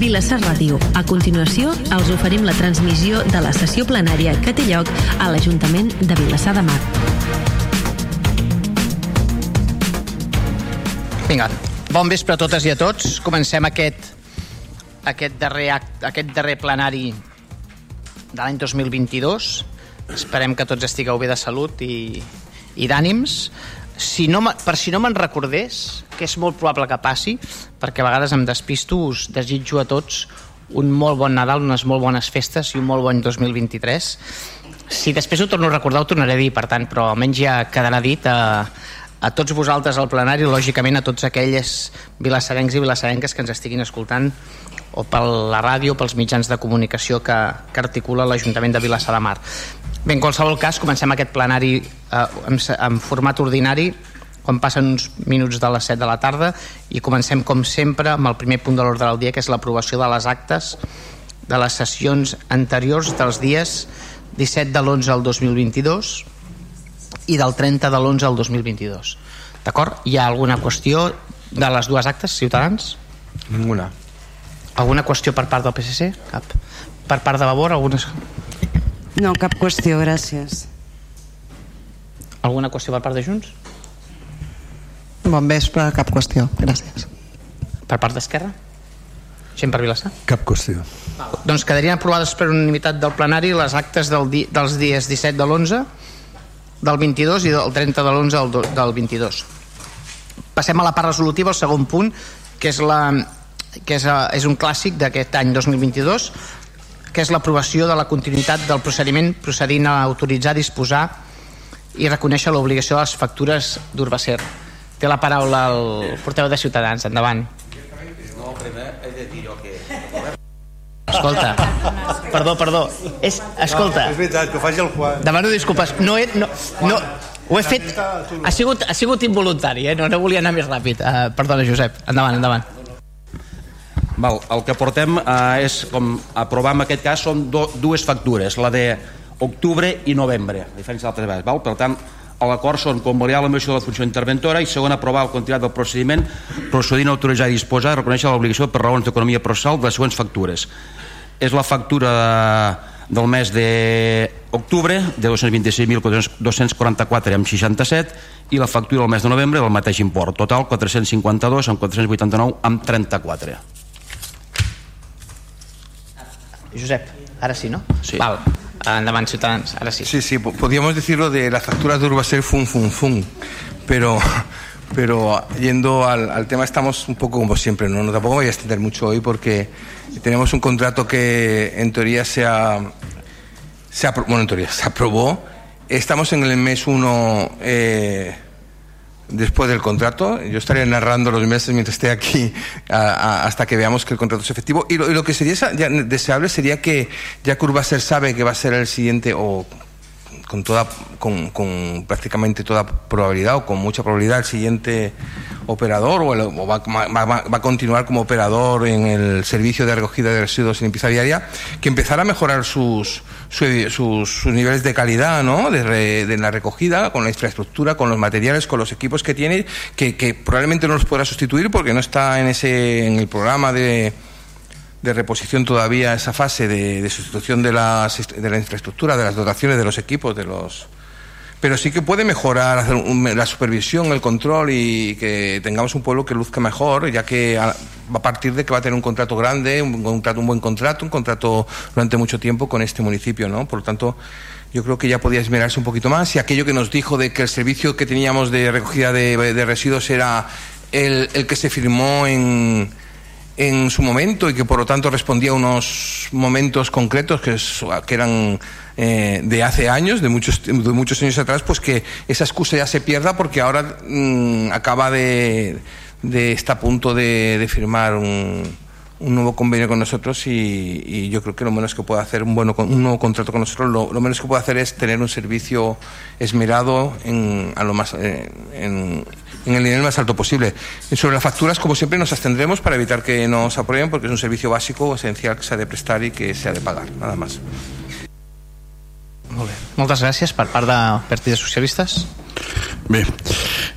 Vilassar Ràdio. A continuació, els oferim la transmissió de la sessió plenària que té lloc a l'Ajuntament de Vilassar de Mar. Vinga, bon vespre a totes i a tots. Comencem aquest, aquest, darrer, act, aquest darrer plenari de l'any 2022. Esperem que tots estigueu bé de salut i, i d'ànims. Si no, per si no me'n recordés, que és molt probable que passi, perquè a vegades em despisto, us desitjo a tots un molt bon Nadal, unes molt bones festes i un molt bon 2023. Si després ho torno a recordar, ho tornaré a dir, per tant, però almenys ja quedarà dit a, a tots vosaltres al plenari, lògicament a tots aquells vilassarencs i vilassarenques que ens estiguin escoltant o per la ràdio, pels mitjans de comunicació que, que articula l'Ajuntament de Vilassar de Mar. Bé, en qualsevol cas, comencem aquest plenari eh, en, en format ordinari quan passen uns minuts de les 7 de la tarda i comencem, com sempre, amb el primer punt de l'ordre del dia, que és l'aprovació de les actes de les sessions anteriors dels dies 17 de l'11 al 2022 i del 30 de l'11 al 2022. D'acord? Hi ha alguna qüestió de les dues actes, Ciutadans? Ninguna. Alguna qüestió per part del PSC? Cap. Per part de Vavor? Alguna, No, cap qüestió, gràcies. alguna qüestió per part de Junts? Bon vespre, cap qüestió. Gràcies. Per part d'Esquerra? Gent per Vilassar? Cap qüestió. Doncs quedarien aprovades per unanimitat del plenari les actes del di dels dies 17 de l'11, del 22 i del 30 de l'11 al do- del 22. Passem a la part resolutiva, el segon punt, que és, la, que és, eh, és un clàssic d'aquest any 2022, que és l'aprovació de la continuïtat del procediment procedint a autoritzar, disposar i reconèixer l'obligació de les factures d'Urbacer. Té la paraula el portaveu de Ciutadans. Endavant. Escolta, perdó, perdó. És, escolta, És veritat, que ho faci el Juan. demano disculpes. No he, no, no, ho he fet... Ha sigut, ha sigut involuntari, eh? no, no volia anar més ràpid. Uh, perdona, Josep. Endavant, endavant. Val, el que portem eh, és, com aprovar en aquest cas, són do, dues factures, la de octubre i novembre, a diferència d'altres vegades. Val? Per tant, l'acord són convalidar la moció de la funció interventora i segon, aprovar el continuat del procediment procedint a autoritzar i disposar i reconèixer l'obligació per raons d'economia processal de les següents factures. És la factura de, del mes d'octubre de 226.244 amb 67 i la factura del mes de novembre del mateix import. Total 452 amb 489 amb 34. Josep, ara sí, no? Sí. Val. Endavant, Ciutadans, ara sí. Sí, sí, po- podríamos decirlo de las facturas de Urbaser fun, fun, fun. Pero, pero yendo al, al tema estamos un poco como siempre, ¿no? no tampoco voy a extender mucho hoy porque tenemos un contrato que en teoría se ha, se apro- bueno, en teoría se aprobó. Estamos en el mes 1 después del contrato. Yo estaré narrando los meses mientras esté aquí a- hasta que veamos que el contrato es efectivo. Y lo, y lo que sería deseable sería que ya que Urbaser sabe que va a ser el siguiente o con toda con, con prácticamente toda probabilidad o con mucha probabilidad el siguiente operador o, el- o va, va- va- a continuar como operador en el servicio de recogida de residuos y limpieza diaria que empezara a mejorar sus su- sus, sus niveles de calidad ¿no? de, re- de la recogida con la infraestructura con los materiales con los equipos que tiene que, que probablemente no los podrá sustituir porque no está en ese en el programa de de reposición todavía esa fase de, de sustitución de, las, de la infraestructura, de las dotaciones, de los equipos, de los... Pero sí que puede mejorar hacer un- la supervisión, el control y que tengamos un pueblo que luzca mejor, ya que a, va a partir de que va a tener un contrato grande, un, contrato, un buen contrato, un contrato durante mucho tiempo con este municipio, ¿no? Por lo tanto, yo creo que ya podía esmerarse un poquito más y aquello que nos dijo de que el servicio que teníamos de recogida de, de residuos era el, el que se firmó en, en su momento y que por lo tanto respondía a unos momentos concretos que, eran eh, de hace años, de muchos, de muchos años atrás, pues que esa excusa ya se pierda porque ahora mm, acaba de, de está a punto de, de firmar un, un nuevo convenio con nosotros y, y yo creo que lo menos que puede hacer un, bueno, un nuevo contrato con nosotros, lo, lo menos que puede hacer es tener un servicio esmerado en, a lo más, eh, en, en el nivel más alto posible. Y sobre las facturas, como siempre, nos abstendremos para evitar que nos aprueben porque es un servicio básico, esencial que se ha de prestar y que se ha de pagar, nada más. Molt bé. Moltes gràcies per part de Partit de Socialistes. Bé,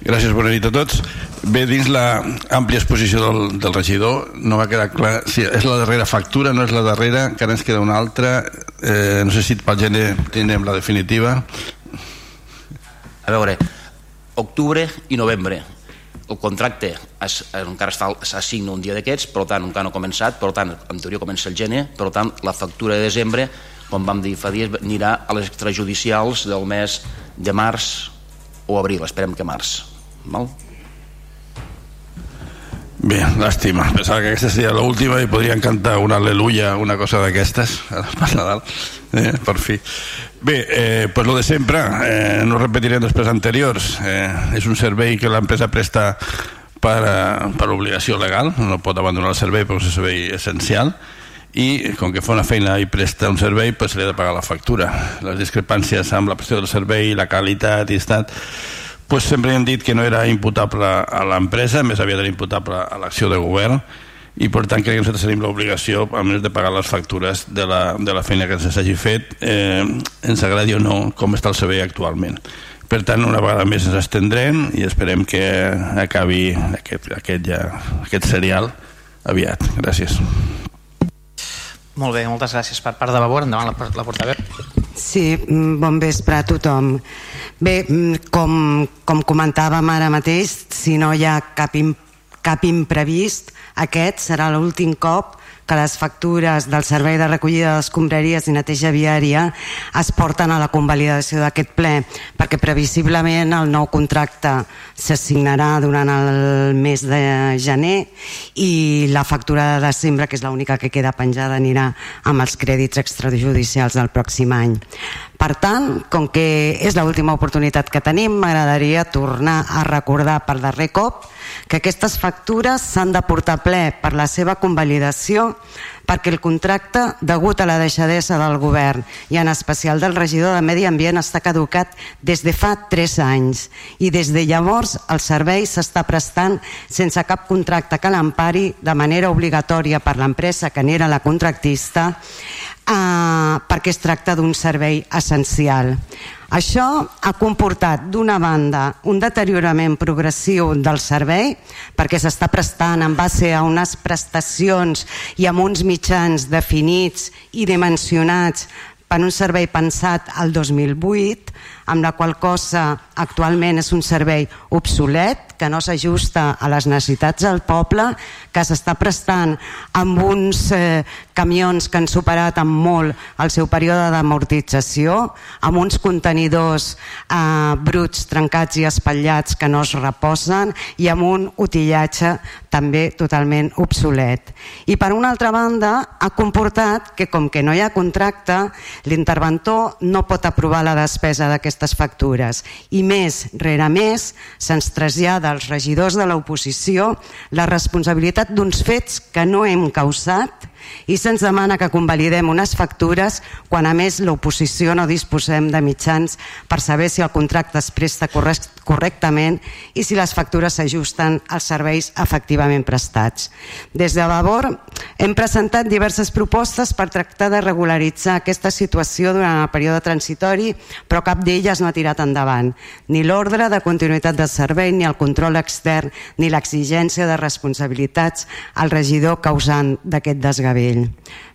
gràcies, bona nit a tots. Bé, dins la àmplia exposició del, del regidor no va quedar clar si és la darrera factura, no és la darrera, encara ens queda una altra. Eh, no sé si pel gener tindrem la definitiva. A veure, octubre i novembre. El contracte es, encara s'assigna un dia d'aquests, per tant encara no ha començat, per tant en teoria comença el gener, per tant la factura de desembre, com vam dir fa dies, anirà a les extrajudicials del mes de març o abril, esperem que març. Val? Bé, làstima. Pensava que aquesta seria l'última i podrien cantar una aleluia, una cosa d'aquestes, per Nadal, eh, per fi. Bé, eh, pues lo de sempre, eh, no repetiré després anteriors. Eh, és un servei que l'empresa presta per, a, per obligació legal, no pot abandonar el servei però és un servei essencial i com que fa una feina i presta un servei pues se li ha de pagar la factura les discrepàncies amb la prestació del servei la qualitat i estat pues sempre hem dit que no era imputable a l'empresa, més aviat era imputable a l'acció de govern i per tant crec que nosaltres tenim l'obligació a més de pagar les factures de la, de la feina que ens hagi fet eh, ens agradi o no com està el servei actualment. Per tant una vegada més ens estendrem i esperem que acabi aquest, aquest, ja, aquest serial aviat, gràcies. Molt bé, moltes gràcies per part de Vavor endavant la, la portaveu Sí, mm, bon vespre a tothom. Bé, mm, com, com comentàvem ara mateix, si no hi ha cap, cap imprevist, aquest serà l'últim cop que les factures del servei de recollida d'escombraries i neteja viària es porten a la convalidació d'aquest ple perquè previsiblement el nou contracte s'assignarà durant el mes de gener i la factura de desembre, que és l'única que queda penjada, anirà amb els crèdits extrajudicials del pròxim any. Per tant, com que és l'última oportunitat que tenim, m'agradaria tornar a recordar per darrer cop que aquestes factures s'han de portar ple per la seva convalidació perquè el contracte, degut a la deixadesa del govern i en especial del regidor de Medi Ambient, està caducat des de fa 3 anys i des de llavors el servei s'està prestant sense cap contracte que l'empari de manera obligatòria per l'empresa que n'era la contractista eh, perquè es tracta d'un servei essencial. Això ha comportat, d'una banda, un deteriorament progressiu del servei, perquè s'està prestant en base a unes prestacions i amb uns mitjans definits i dimensionats per un servei pensat al 2008, amb la qual cosa actualment és un servei obsolet, que no s'ajusta a les necessitats del poble, que s'està prestant amb uns eh, camions que han superat amb molt el seu període d'amortització, amb uns contenidors eh, bruts, trencats i espatllats que no es reposen i amb un utillatge també totalment obsolet. I per una altra banda ha comportat que com que no hi ha contracte, l'interventor no pot aprovar la despesa d'aquestes factures. I més rere més se'ns trasllada als regidors de l'oposició la responsabilitat d'uns fets que no hem causat i se'ns demana que convalidem unes factures quan a més l'oposició no disposem de mitjans per saber si el contracte es presta correctament i si les factures s'ajusten als serveis efectivament prestats. Des de Vavor hem presentat diverses propostes per tractar de regularitzar aquesta situació durant el període transitori, però cap d'elles no ha tirat endavant. Ni l'ordre de continuïtat del servei, ni el control extern, ni l'exigència de responsabilitats al regidor causant d'aquest desgavell.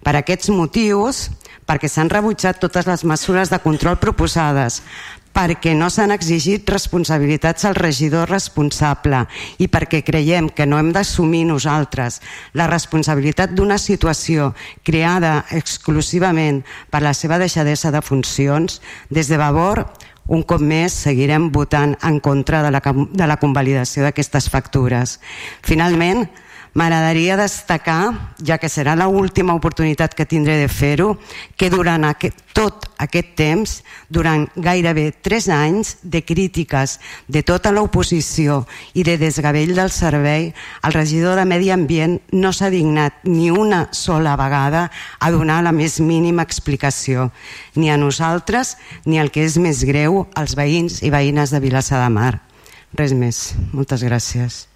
Per aquests motius, perquè s'han rebutjat totes les mesures de control proposades, perquè no s'han exigit responsabilitats al regidor responsable i perquè creiem que no hem d'assumir nosaltres la responsabilitat d'una situació creada exclusivament per la seva deixadesa de funcions, des de Vavor un cop més seguirem votant en contra de la, de la convalidació d'aquestes factures. Finalment, M'agradaria destacar, ja que serà l'última oportunitat que tindré de fer-ho, que durant aquest, tot aquest temps, durant gairebé tres anys de crítiques de tota l'oposició i de desgavell del servei, el regidor de Medi Ambient no s'ha dignat ni una sola vegada a donar la més mínima explicació, ni a nosaltres ni el que és més greu, als veïns i veïnes de Vilassar de Mar. Res més. Moltes gràcies.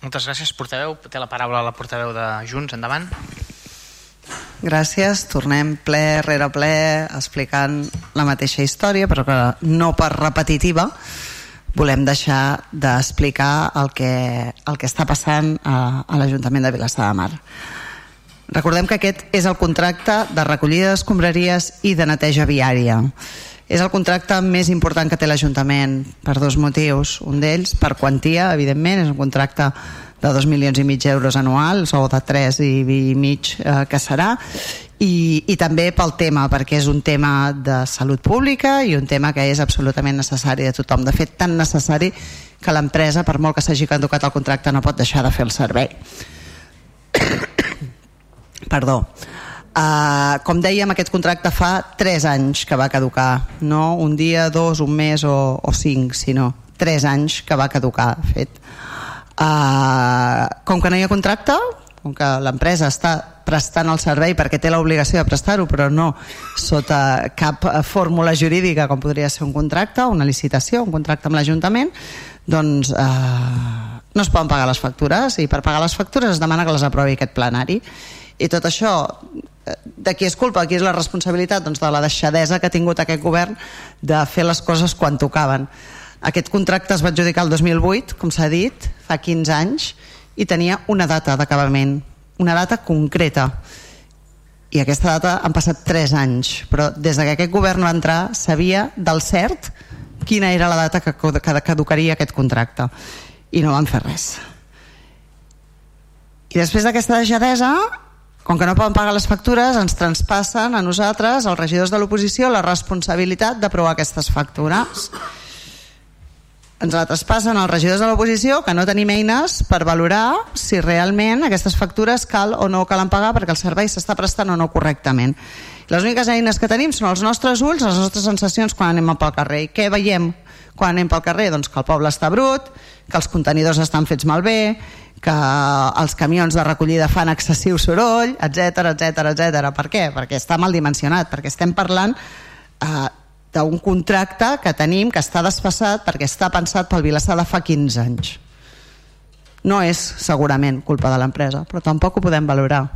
Moltes gràcies, portaveu. Té la paraula la portaveu de Junts. Endavant. Gràcies. Tornem ple rere ple explicant la mateixa història, però que no per repetitiva, volem deixar d'explicar el, que, el que està passant a, a l'Ajuntament de Vilassar de Mar. Recordem que aquest és el contracte de recollida d'escombraries i de neteja viària. És el contracte més important que té l'Ajuntament per dos motius. Un d'ells, per quantia, evidentment, és un contracte de 2 milions i mig d'euros anuals o de 3 i, i mig eh, que serà i, i també pel tema, perquè és un tema de salut pública i un tema que és absolutament necessari de tothom. De fet, tan necessari que l'empresa, per molt que s'hagi caducat el contracte, no pot deixar de fer el servei. Perdó. Uh, com dèiem, aquest contracte fa 3 anys que va caducar, no un dia, dos, un mes o, o cinc, sinó 3 anys que va caducar, de fet. Uh, com que no hi ha contracte, com que l'empresa està prestant el servei perquè té l'obligació de prestar-ho, però no sota cap fórmula jurídica com podria ser un contracte, una licitació, un contracte amb l'Ajuntament, doncs eh, no es poden pagar les factures i per pagar les factures es demana que les aprovi aquest plenari i tot això eh, de qui és culpa, qui és la responsabilitat? Doncs de la deixadesa que ha tingut aquest govern de fer les coses quan tocaven. Aquest contracte es va adjudicar el 2008 com s'ha dit, fa 15 anys i tenia una data d'acabament una data concreta. I aquesta data han passat 3 anys però des que aquest govern va entrar sabia del cert quina era la data que caducaria aquest contracte. I no van fer res. I després d'aquesta deixadesa com que no poden pagar les factures, ens transpassen a nosaltres, els regidors de l'oposició, la responsabilitat d'aprovar aquestes factures. Ens la traspassen els regidors de l'oposició, que no tenim eines per valorar si realment aquestes factures cal o no calen pagar perquè el servei s'està prestant o no correctament. Les úniques eines que tenim són els nostres ulls, les nostres sensacions quan anem pel carrer. I què veiem quan anem pel carrer? Doncs que el poble està brut, que els contenidors estan fets malbé, que els camions de recollida fan excessiu soroll, etc etc etc. Per què? Perquè està mal dimensionat, perquè estem parlant eh, d'un contracte que tenim que està desfassat perquè està pensat pel Vilassar de fa 15 anys. No és segurament culpa de l'empresa, però tampoc ho podem valorar.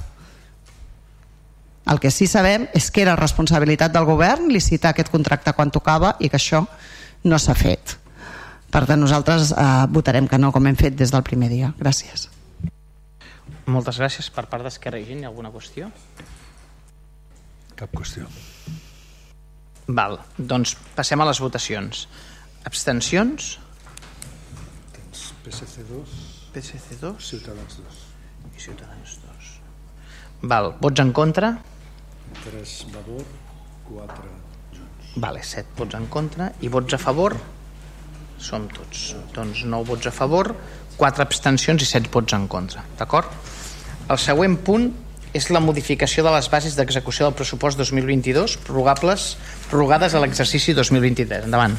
El que sí sabem és que era responsabilitat del govern licitar aquest contracte quan tocava i que això no s'ha fet. Per tant, nosaltres eh, votarem que no, com hem fet des del primer dia. Gràcies. Moltes gràcies. Per part d'Esquerra i Gent, hi ha alguna qüestió? Cap qüestió. Val, doncs passem a les votacions. Abstencions? PSC 2, PSC 2 Ciutadans 2. i Ciutadans 2. Val, vots en contra? 3 Vavor, 4 Junts. Vale, 7 vots en contra. I vots a favor? Som tots. Doncs 9 vots a favor, 4 abstencions i 7 vots en contra. D'acord? El següent punt és la modificació de les bases d'execució del pressupost 2022 prorrogables, prorrogades a l'exercici 2023. Endavant.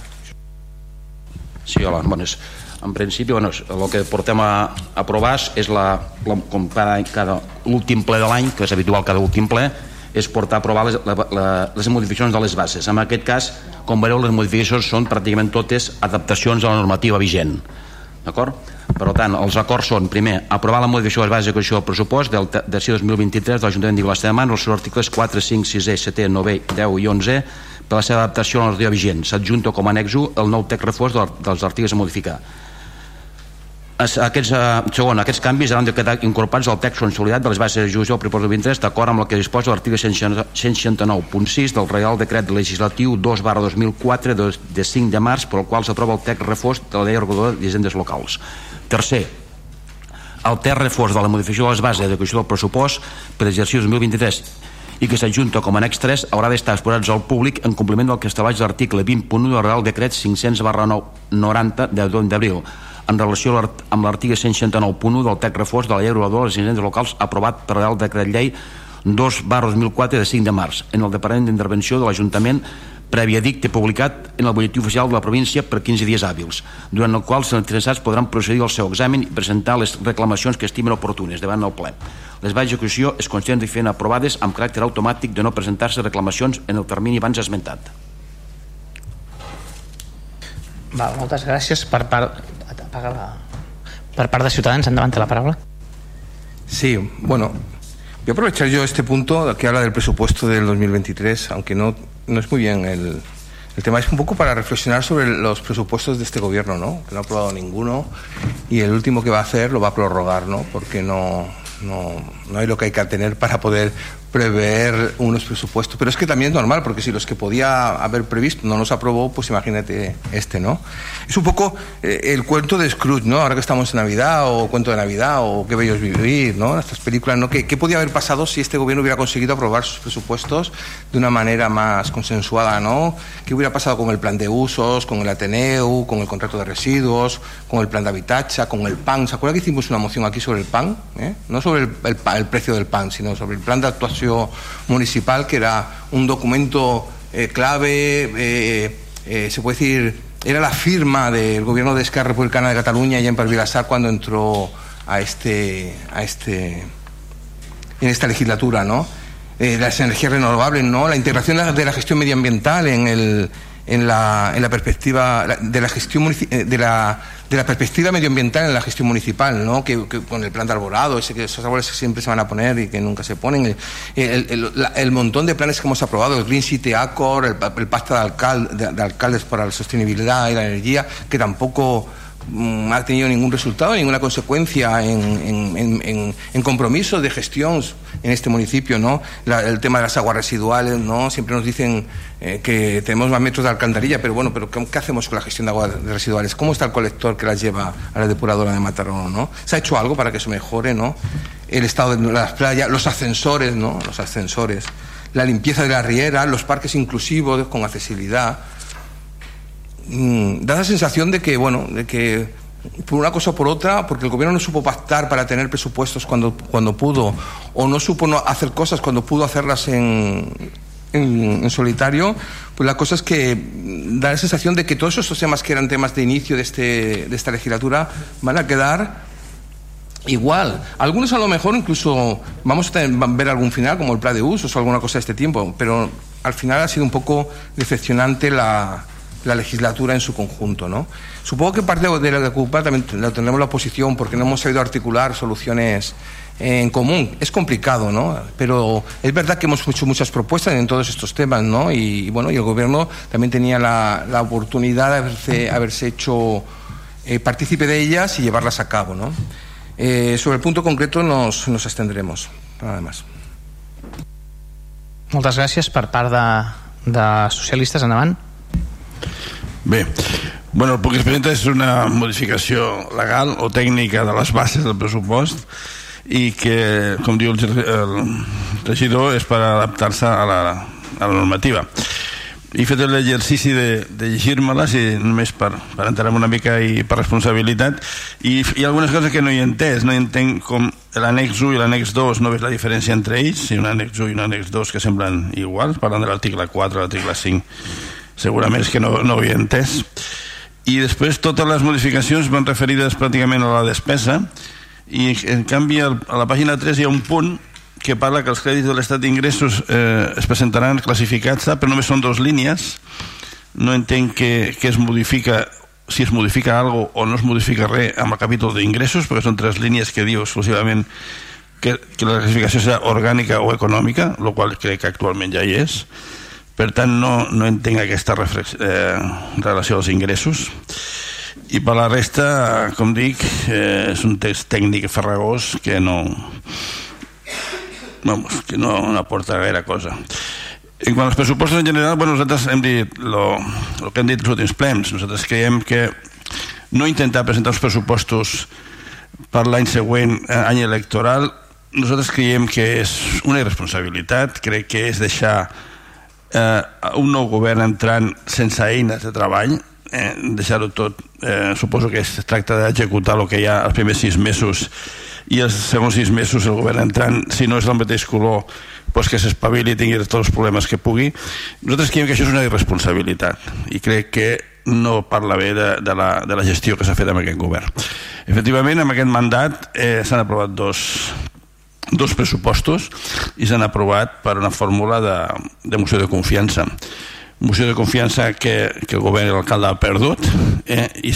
Sí, hola, bones. En principi, bueno, el que portem a aprovar és la, la com cada, cada l'últim ple de l'any, que és habitual cada últim ple, és portar a aprovar les, la, la, les modificacions de les bases. En aquest cas, com veureu, les modificacions són pràcticament totes adaptacions a la normativa vigent. D'acord? Per tant, els acords són, primer, aprovar la modificació de les bases d'execució del pressupost del tercer 2023 de l'Ajuntament d'Igualasta de Mar, els seus articles 4, 5, 6, 7, 9, 10 i 11, per la seva adaptació a la normativa vigent. S'adjunta com a anexo el nou text reforç dels articles a modificar aquests, eh, segon, aquests canvis han de quedar incorporats al text consolidat de les bases de judici del propòsit 23 d'acord amb el que disposa l'article 169.6 del Real Decret Legislatiu 2 barra 2004 de, de 5 de març per al qual s'aprova el text reforç de la llei reguladora d'hisendes locals. Tercer, el text reforç de la modificació de les bases d'execució del pressupost per l'exercici 2023 i que s'adjunta com a annex 3 haurà d'estar exposats al públic en compliment del que estableix l'article 20.1 del Real Decret 500 barra 90 de 2 d'abril en relació amb l'article 169.1 del text reforç de la llei reguladora de les incidents locals aprovat per el decret llei 2 barra 2004 de 5 de març en el Departament d'Intervenció de l'Ajuntament previ edicte publicat en el butlletí oficial de la província per 15 dies hàbils, durant el qual els interessats podran procedir al seu examen i presentar les reclamacions que estimen oportunes davant del ple. Les bases d'execució es consideren diferent aprovades amb caràcter automàtic de no presentar-se reclamacions en el termini abans esmentat. Val, moltes gràcies per part paga la... Per part de Ciutadans, endavant la paraula. Sí, bueno, voy a aprovechar yo este punto que habla del presupuesto del 2023, aunque no, no es muy bien el, El tema es un poco para reflexionar sobre los presupuestos de este gobierno, ¿no? Que no ha aprobado ninguno y el último que va a hacer lo va a prorrogar, ¿no? Porque no, no, no hay lo que hay que tener para poder prever unos presupuestos. Pero es que también es normal, porque si los que podía haber previsto no los aprobó, pues imagínate este, ¿no? Es un poco eh, el cuento de Scrooge, ¿no? Ahora que estamos en Navidad, o cuento de Navidad, o Qué bello es vivir, ¿no? Estas películas, ¿no? ¿Qué, ¿Qué podía haber pasado si este gobierno hubiera conseguido aprobar sus presupuestos de una manera más consensuada, ¿no? ¿Qué hubiera pasado con el plan de usos, con el Ateneu, con el contrato de residuos, con el plan de habitacha, con el PAN? ¿Se acuerda que hicimos una moción aquí sobre el PAN? ¿Eh? No sobre el, el, el precio del PAN, sino sobre el plan de actuación municipal, que era un documento eh, clave, eh, eh, se puede decir, era la firma del gobierno de Esquerra Republicana de Cataluña y en Vilassar cuando entró a este, a este, en esta legislatura, ¿no? las energías renovables, ¿no? La integración de la gestión medioambiental en el en la, en la perspectiva de la gestión de la, de la perspectiva medioambiental en la gestión municipal, ¿no? Que, con el plan de arborado, ese que esos árboles que siempre se van a poner y que nunca se ponen, el, montón de planes que hemos aprobado, el Green City Accord, el, pacto de, alcal, de, de alcaldes para la sostenibilidad y la energía, que tampoco mm, ha tenido ningún resultado, ninguna consecuencia en, en, en, en, compromisos de gestión en este municipio, ¿no? La, el tema de las aguas residuales, ¿no? Siempre nos dicen eh, que tenemos más metros de alcantarilla, pero bueno, pero ¿qué, ¿qué, hacemos con la gestión de aguas residuales? ¿Cómo está el colector que las lleva a la depuradora de Mataró, ¿no? ¿Se ha hecho algo para que eso mejore, ¿no? El estado de las playas, los ascensores, ¿no? Los ascensores, la limpieza de la riera, los parques inclusivos con accesibilidad. Mm, da la sensación de que, bueno, de que por una cosa o por otra, porque el gobierno no supo pactar para tener presupuestos cuando, cuando pudo, o no supo hacer cosas cuando pudo hacerlas en, en, solitario, pues la cosa es que da la sensación de que todos esos temas que eran temas de inicio de, este, de esta legislatura van a quedar igual. Algunos a lo mejor incluso vamos a ver algún final, como el plan de usos o alguna cosa de este tiempo, pero al final ha sido un poco decepcionante la la legislatura en su conjunto. ¿no? Supongo que parte de la culpa también la tendremos la oposición porque no hemos sabido articular soluciones en común. Es complicado, ¿no? Pero es verdad que hemos hecho muchas propuestas en todos estos temas, ¿no? Y, y bueno, y el gobierno también tenía la, la oportunidad de haberse, haberse hecho eh, partícipe de ellas y llevarlas a cabo, ¿no? Eh, sobre el punto concreto nos, nos extendremos. Nada más. Moltes gràcies per part de, de socialistes. Endavant. Bé, bueno, el que es presenta és una modificació legal o tècnica de les bases del pressupost i que, com diu el, el regidor, és per adaptar-se a, la, a la normativa. He fet l'exercici de, de llegir-me-les i només per, per entrar una mica i per responsabilitat i hi ha algunes coses que no hi he entès no hi entenc com l'annex 1 i l'annex 2 no veig la diferència entre ells si un annex 1 i un annex 2 que semblen iguals parlant de l'article 4 l'article 5 segurament és que no, no ho havia entès. I després totes les modificacions van referides pràcticament a la despesa. I en canvi a la pàgina 3 hi ha un punt que parla que els crèdits de l'estat d'ingressos eh, es presentaran classificats però només són dues línies. No entenc que, que es modifica si es modifica algo o no es modifica res amb el capítol d'ingressos perquè són tres línies que diu exclusivament que, que la classificació serà orgànica o econòmica, el qual crec que actualment ja hi és per tant no, no entenc aquesta eh, relació als ingressos. I per la resta com dic eh, és un text tècnic farragós que no vamos, que no, no aporta gaire cosa. En quant als pressupostos en general bueno, nosaltres hem dit lo que hem dit els últims plens nosaltres creiem que no intentar presentar els pressupostos per l'any següent eh, any electoral nosaltres creiem que és una irresponsabilitat. Crec que és deixar eh, un nou govern entrant sense eines de treball eh, deixar-ho tot eh, suposo que es tracta d'executar el que hi ha els primers sis mesos. I els segons sis mesos el govern entrant si no és del mateix color pues que s'espavili i tingui tots els problemes que pugui. Nosaltres creiem que això és una irresponsabilitat i crec que no parla bé de, de, la, de la gestió que s'ha fet amb aquest govern. Efectivament amb aquest mandat eh, s'han aprovat dos dos pressupostos i s'han aprovat per una fórmula de, de moció de confiança moció de confiança que, que el govern i l'alcalde ha perdut eh, i,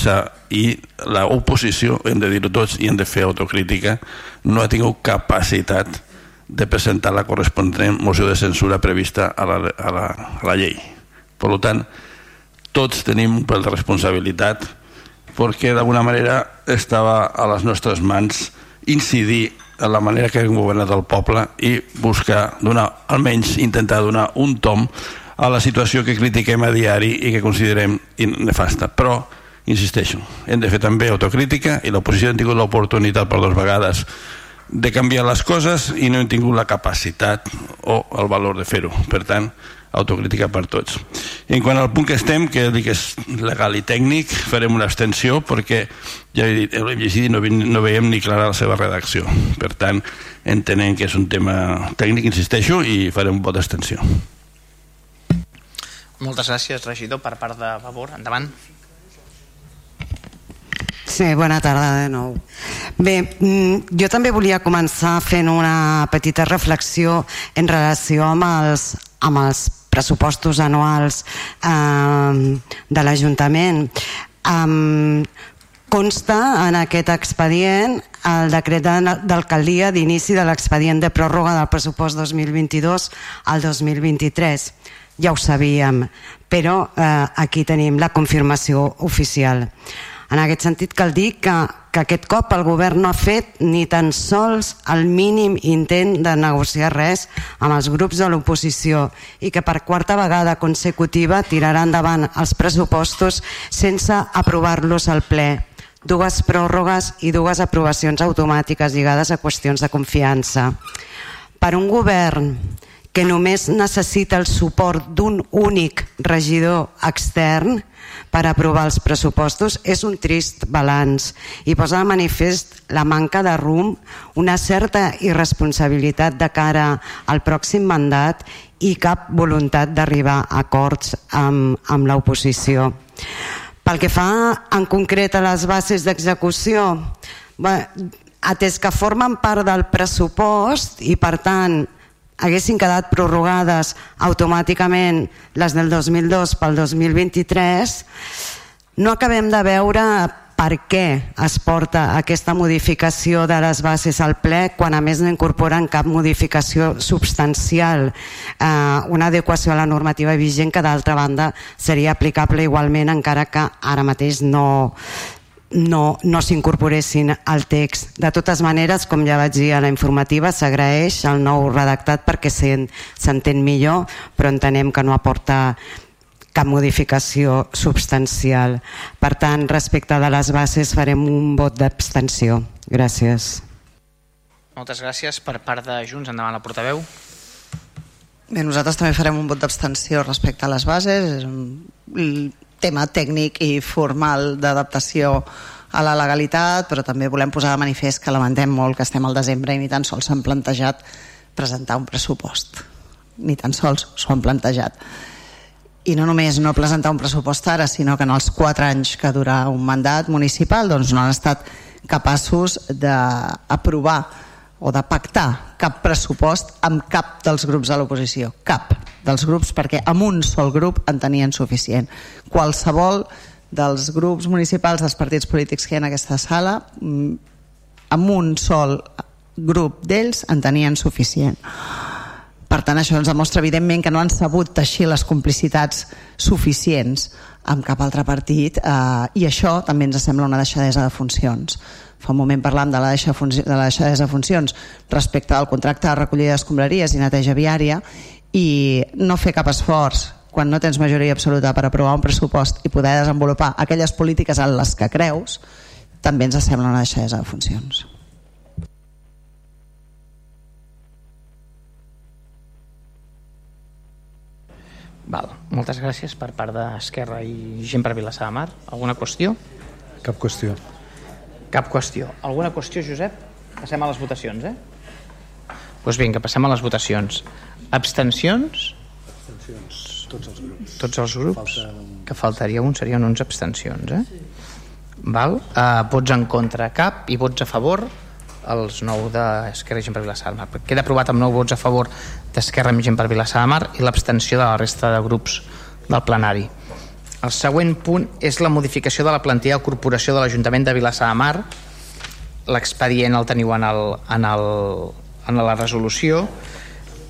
i l'oposició, hem de dir-ho tots i hem de fer autocrítica, no ha tingut capacitat de presentar la corresponent moció de censura prevista a la, a la, a la llei. Per tant, tots tenim un pèl de responsabilitat perquè d'alguna manera estava a les nostres mans incidir en la manera que hem governat el poble i buscar donar, almenys intentar donar un tom a la situació que critiquem a diari i que considerem nefasta. Però, insisteixo, hem de fer també autocrítica i l'oposició ha tingut l'oportunitat per dues vegades de canviar les coses i no hem tingut la capacitat o el valor de fer-ho. Per tant, autocrítica per tots. I en quant al punt que estem, que dic és legal i tècnic, farem una abstenció perquè ja he dit, l'hem llegit i no, no veiem ni clara la seva redacció. Per tant, entenem que és un tema tècnic, insisteixo, i farem un vot d'abstenció. Moltes gràcies, regidor, per part de favor. Endavant. Sí, bona tarda de nou. Bé, mm, jo també volia començar fent una petita reflexió en relació amb els, amb els pressupostos anuals eh, de l'Ajuntament. Um, consta en aquest expedient el decret d'alcaldia d'inici de l'expedient de pròrroga del pressupost 2022 al 2023. Ja ho sabíem, però eh, aquí tenim la confirmació oficial. En aquest sentit cal dir que, que aquest cop el govern no ha fet ni tan sols el mínim intent de negociar res amb els grups de l'oposició i que per quarta vegada consecutiva tirarà endavant els pressupostos sense aprovar-los al ple dues pròrrogues i dues aprovacions automàtiques lligades a qüestions de confiança. Per un govern que només necessita el suport d'un únic regidor extern per aprovar els pressupostos és un trist balanç i posa de manifest la manca de rumb, una certa irresponsabilitat de cara al pròxim mandat i cap voluntat d'arribar a acords amb, amb l'oposició. Pel que fa en concret a les bases d'execució, atès que formen part del pressupost i per tant haguessin quedat prorrogades automàticament les del 2002 pel 2023, no acabem de veure per què es porta aquesta modificació de les bases al ple quan a més no incorporen cap modificació substancial, eh, una adequació a la normativa vigent que d'altra banda seria aplicable igualment encara que ara mateix no, no, no s'incorporessin al text. De totes maneres, com ja vaig dir a la informativa, s'agraeix el nou redactat perquè s'entén millor, però entenem que no aporta cap modificació substancial. Per tant, respecte de les bases farem un vot d'abstenció. Gràcies. Moltes gràcies. Per part de Junts, endavant la portaveu. Bé, nosaltres també farem un vot d'abstenció respecte a les bases. Tema tècnic i formal d'adaptació a la legalitat, però també volem posar de manifest que lamentem molt que estem al desembre i ni tan sols s'han plantejat presentar un pressupost. Ni tan sols s'ho han plantejat. I no només no presentar un pressupost ara, sinó que en els quatre anys que dura un mandat municipal doncs no han estat capaços d'aprovar o de pactar cap pressupost amb cap dels grups de l'oposició, cap dels grups, perquè amb un sol grup en tenien suficient. Qualsevol dels grups municipals dels partits polítics que hi ha en aquesta sala, mm, amb un sol grup d'ells en tenien suficient. Per tant, això ens demostra evidentment que no han sabut teixir les complicitats suficients amb cap altre partit eh, i això també ens sembla una deixadesa de funcions fa un moment parlàvem de la, deixa de la deixadesa de funcions respecte al contracte de recollida d'escombraries i neteja viària i no fer cap esforç quan no tens majoria absoluta per aprovar un pressupost i poder desenvolupar aquelles polítiques en les que creus també ens sembla una deixadesa de funcions. Val. Moltes gràcies per part d'Esquerra i gent per Vilassar de Mar. Alguna qüestió? Cap qüestió. Cap qüestió. Alguna qüestió, Josep? Passem a les votacions, eh? Doncs pues vinga, passem a les votacions. Abstencions? Abstencions. Tots els grups. Tots els grups? Falta un... Que faltaria un, serien 11 abstencions, eh? Sí. Val? Uh, vots en contra cap i vots a favor els 9 d'Esquerra i Gent per Vilassar de Mar. Queda aprovat amb 9 vots a favor d'Esquerra i Gent per Vilassar de Mar i l'abstenció de la resta de grups del plenari. El següent punt és la modificació de la plantilla de corporació de l'Ajuntament de Vilassar de Mar. L'expedient el teniu en, el, en, el, en la resolució.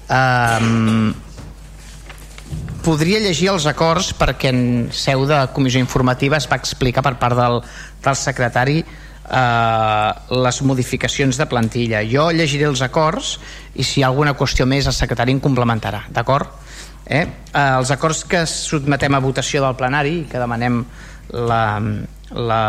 Um, podria llegir els acords perquè en seu de comissió informativa es va explicar per part del, del secretari eh, les modificacions de plantilla. Jo llegiré els acords i si hi ha alguna qüestió més el secretari em complementarà, d'acord? Eh? Eh, els acords que sotmetem a votació del plenari que demanem la, la,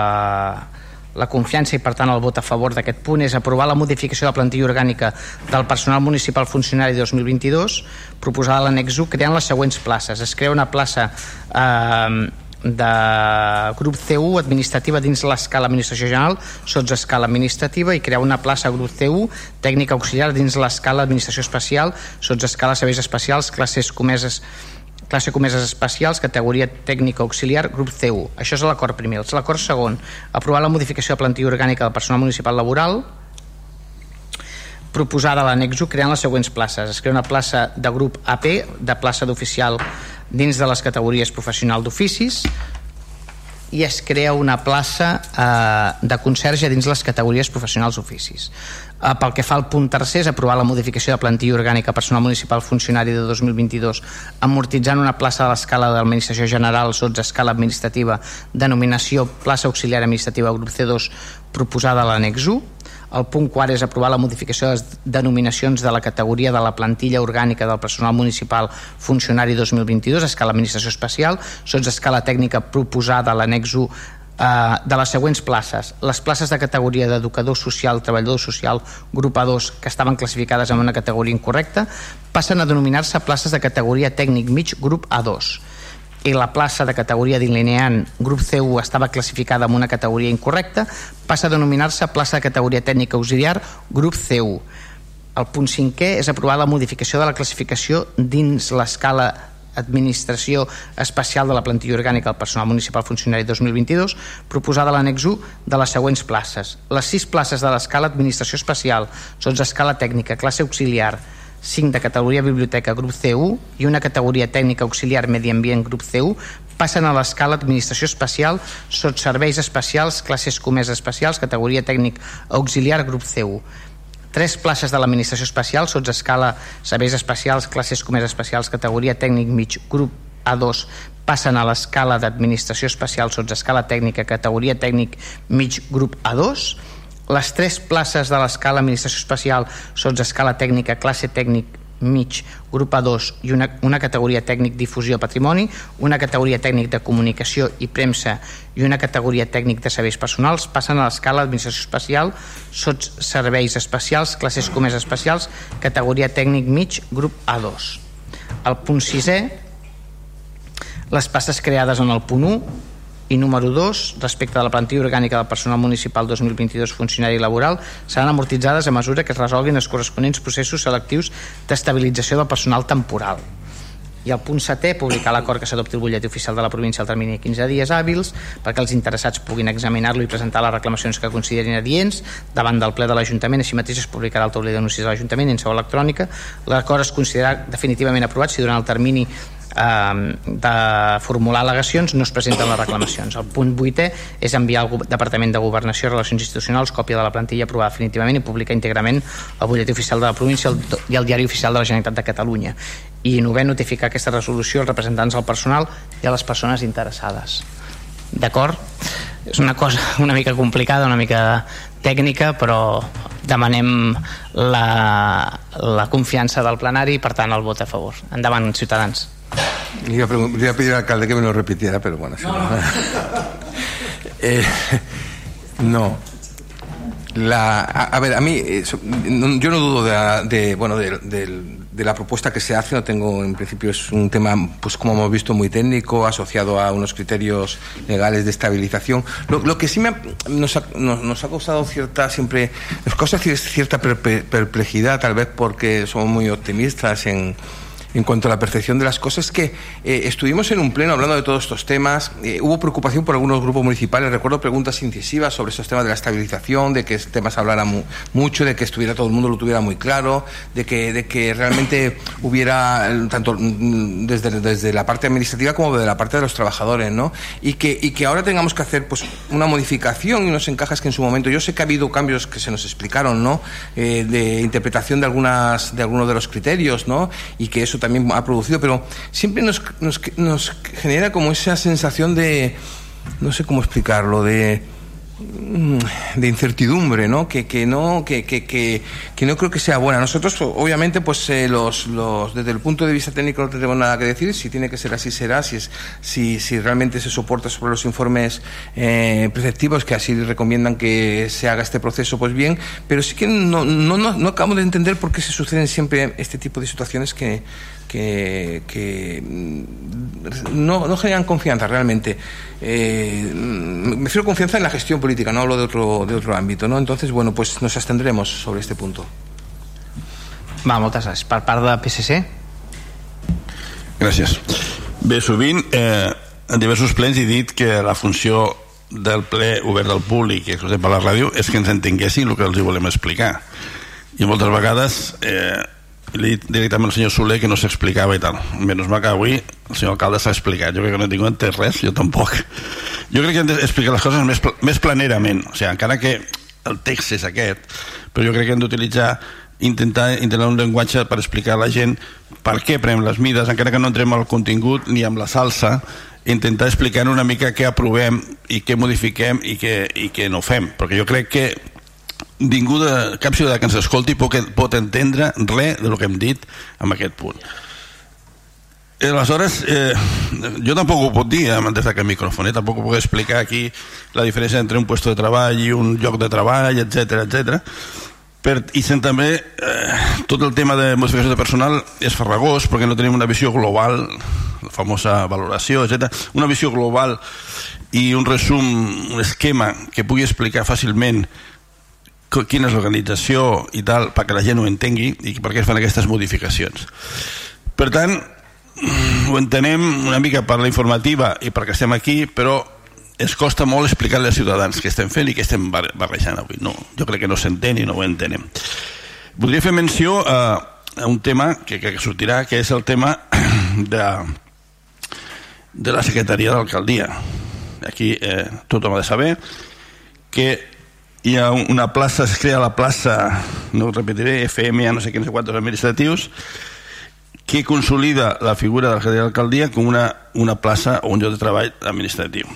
la confiança i per tant el vot a favor d'aquest punt és aprovar la modificació de la plantilla orgànica del personal municipal funcionari 2022 proposada a l'annex 1 creant les següents places. Es crea una plaça eh, de grup C1 administrativa dins l'escala administració general sots escala administrativa i crear una plaça grup C1 tècnica auxiliar dins l'escala administració especial sots escala serveis especials classes comeses classe comeses especials, categoria tècnica auxiliar, grup C1. Això és l'acord primer. L'acord segon, aprovar la modificació de plantilla orgànica del personal municipal laboral, proposada a l'anexo creant les següents places. Es crea una plaça de grup AP, de plaça d'oficial dins de les categories professional d'oficis, i es crea una plaça eh, de conserge dins les categories professionals oficis. Eh, pel que fa al punt tercer, és aprovar la modificació de plantilla orgànica personal municipal funcionari de 2022 amortitzant una plaça de l'escala de l'administració general sots escala administrativa denominació plaça auxiliar administrativa grup C2 proposada a l'annex 1 el punt quart és aprovar la modificació de les denominacions de la categoria de la plantilla orgànica del personal municipal funcionari 2022 a escala administració especial, sots escala tècnica proposada a l'annex 1 eh, de les següents places. Les places de categoria d'educador social, treballador social, grup A2, que estaven classificades en una categoria incorrecta, passen a denominar-se places de categoria tècnic mig grup A2 i la plaça de categoria delineant grup C1 estava classificada en una categoria incorrecta, passa a denominar-se plaça de categoria tècnica auxiliar grup C1. El punt cinquè és aprovar la modificació de la classificació dins l'escala administració especial de la plantilla orgànica del personal municipal funcionari 2022 proposada a l'annex 1 de les següents places. Les sis places de l'escala administració especial són escala tècnica, classe auxiliar, 5 de categoria biblioteca grup C1 i una categoria tècnica auxiliar medi ambient grup C1 passen a l'escala administració especial sota serveis especials, classes comès especials, categoria tècnic auxiliar grup C1 tres places de l'administració especial sota escala serveis especials, classes comès especials, categoria tècnic mig grup A2 passen a l'escala d'administració especial sota escala tècnica, categoria tècnic mig grup A2 les tres places de l'escala administració especial són escala tècnica, classe tècnic mig, grup A2 i una, una categoria tècnic difusió patrimoni, una categoria tècnic de comunicació i premsa i una categoria tècnic de serveis personals passen a l'escala administració especial, sots serveis especials, classes comès especials, categoria tècnic mig, grup A2. El punt sisè, les passes creades en el punt 1 i número 2, respecte a la plantilla orgànica del personal municipal 2022 funcionari laboral, seran amortitzades a mesura que es resolguin els corresponents processos selectius d'estabilització del personal temporal. I el punt setè, publicar l'acord que s'adopti el butlletí oficial de la província al termini de 15 dies hàbils perquè els interessats puguin examinar-lo i presentar les reclamacions que considerin adients davant del ple de l'Ajuntament. Així mateix es publicarà el taulell d'anuncis de l'Ajuntament en seu electrònica. L'acord es considerarà definitivament aprovat si durant el termini de formular al·legacions no es presenten les reclamacions. El punt 8è és enviar al Departament de Governació i Relacions Institucionals còpia de la plantilla aprovada definitivament i publicar íntegrament el butlletí oficial de la província i el diari oficial de la Generalitat de Catalunya. I novè, notificar aquesta resolució als representants del personal i a les persones interessades. D'acord? És una cosa una mica complicada, una mica tècnica, però demanem la, la confiança del plenari i per tant el vot a favor. Endavant, ciutadans. Le iba, a le iba a pedir al alcalde que me lo repitiera, pero bueno. No, no. eh, no. La, a, a, ver, a mí, eh, yo no dudo de, de bueno, de, de, de, la propuesta que se hace, no tengo, en principio es un tema, pues como hemos visto, muy técnico, asociado a unos criterios legales de estabilización. Lo, que sí me ha, nos, ha, nos, nos, ha causado cierta, siempre, nos causa cierta perplejidad, tal vez porque somos muy optimistas en en cuanto a la percepción de las cosas, que eh, estuvimos en un pleno hablando de todos estos temas, eh, hubo preocupación por algunos grupos municipales, recuerdo preguntas incisivas sobre estos temas de la estabilización, de que este tema se hablara mu mucho, de que estuviera todo el mundo lo tuviera muy claro, de que, de que realmente hubiera, tanto mm, desde, desde la parte administrativa como de la parte de los trabajadores, ¿no? Y que, y que ahora tengamos que hacer pues una modificación y unos encajes que en su momento, yo sé que ha habido cambios que se nos explicaron, ¿no? Eh, de interpretación de algunas, de algunos de los criterios, ¿no? Y que eso también ha producido, pero siempre nos, nos, nos genera como esa sensación de, no sé cómo explicarlo, de de incertidumbre, ¿no? Que, que no que, que, que, no creo que sea buena. Nosotros, obviamente, pues eh, los, los, desde el punto de vista técnico no tenemos nada que decir. Si tiene que ser así, será. Si, es, si, si realmente se soporta sobre los informes eh, preceptivos que así recomiendan que se haga este proceso, pues bien. Pero sí que no, no, no, no de entender por qué se suceden siempre este tipo de situaciones que que, que no, no, generan confianza realmente. Eh, me refiero confianza en la gestión política, no hablo de otro, de otro ámbito. ¿no? Entonces, bueno, pues nos abstendremos sobre este punto. Va, moltes gràcies. Per part de PSC? Gràcies. Bé, sovint eh, en diversos plens he dit que la funció del ple obert al públic i exclusiu per la ràdio és que ens entenguessin el que els hi volem explicar i moltes vegades eh, li dit directament al senyor Soler que no s'explicava i tal. Menys mal que avui el senyor alcalde s'ha explicat. Jo crec que no tinc entès res, jo tampoc. Jo crec que hem d'explicar les coses més, més planerament. O sigui, encara que el text és aquest però jo crec que hem d'utilitzar intentar, intentar un llenguatge per explicar a la gent per què prenem les mides encara que no entrem al contingut ni amb la salsa intentar explicar una mica què aprovem i què modifiquem i què, i què no fem. Perquè jo crec que ningú de, cap ciutadà que ens escolti pot, pot entendre res del que hem dit en aquest punt eh, aleshores eh, jo tampoc ho puc dir eh, des d'aquest micròfon eh, tampoc puc explicar aquí la diferència entre un lloc de treball i un lloc de treball etc etc. Per, i sent també eh, tot el tema de modificació de personal és farragós perquè no tenim una visió global la famosa valoració, etc. una visió global i un resum, un esquema que pugui explicar fàcilment quina és l'organització i tal, perquè la gent ho entengui i per què es fan aquestes modificacions. Per tant, ho entenem una mica per la informativa i perquè estem aquí, però es costa molt explicar-li als ciutadans què estem fent i què estem barrejant avui. No, jo crec que no s'entén i no ho entenem. Voldria fer menció a, a un tema que, que sortirà, que és el tema de, de la secretaria d'alcaldia. Aquí eh, tothom ha de saber que hi ha una plaça, es crea la plaça, no ho repetiré, FM, ja no sé quins quantos administratius, que consolida la figura de la Secretaria d'Alcaldia com una, una plaça o un lloc de treball administratiu.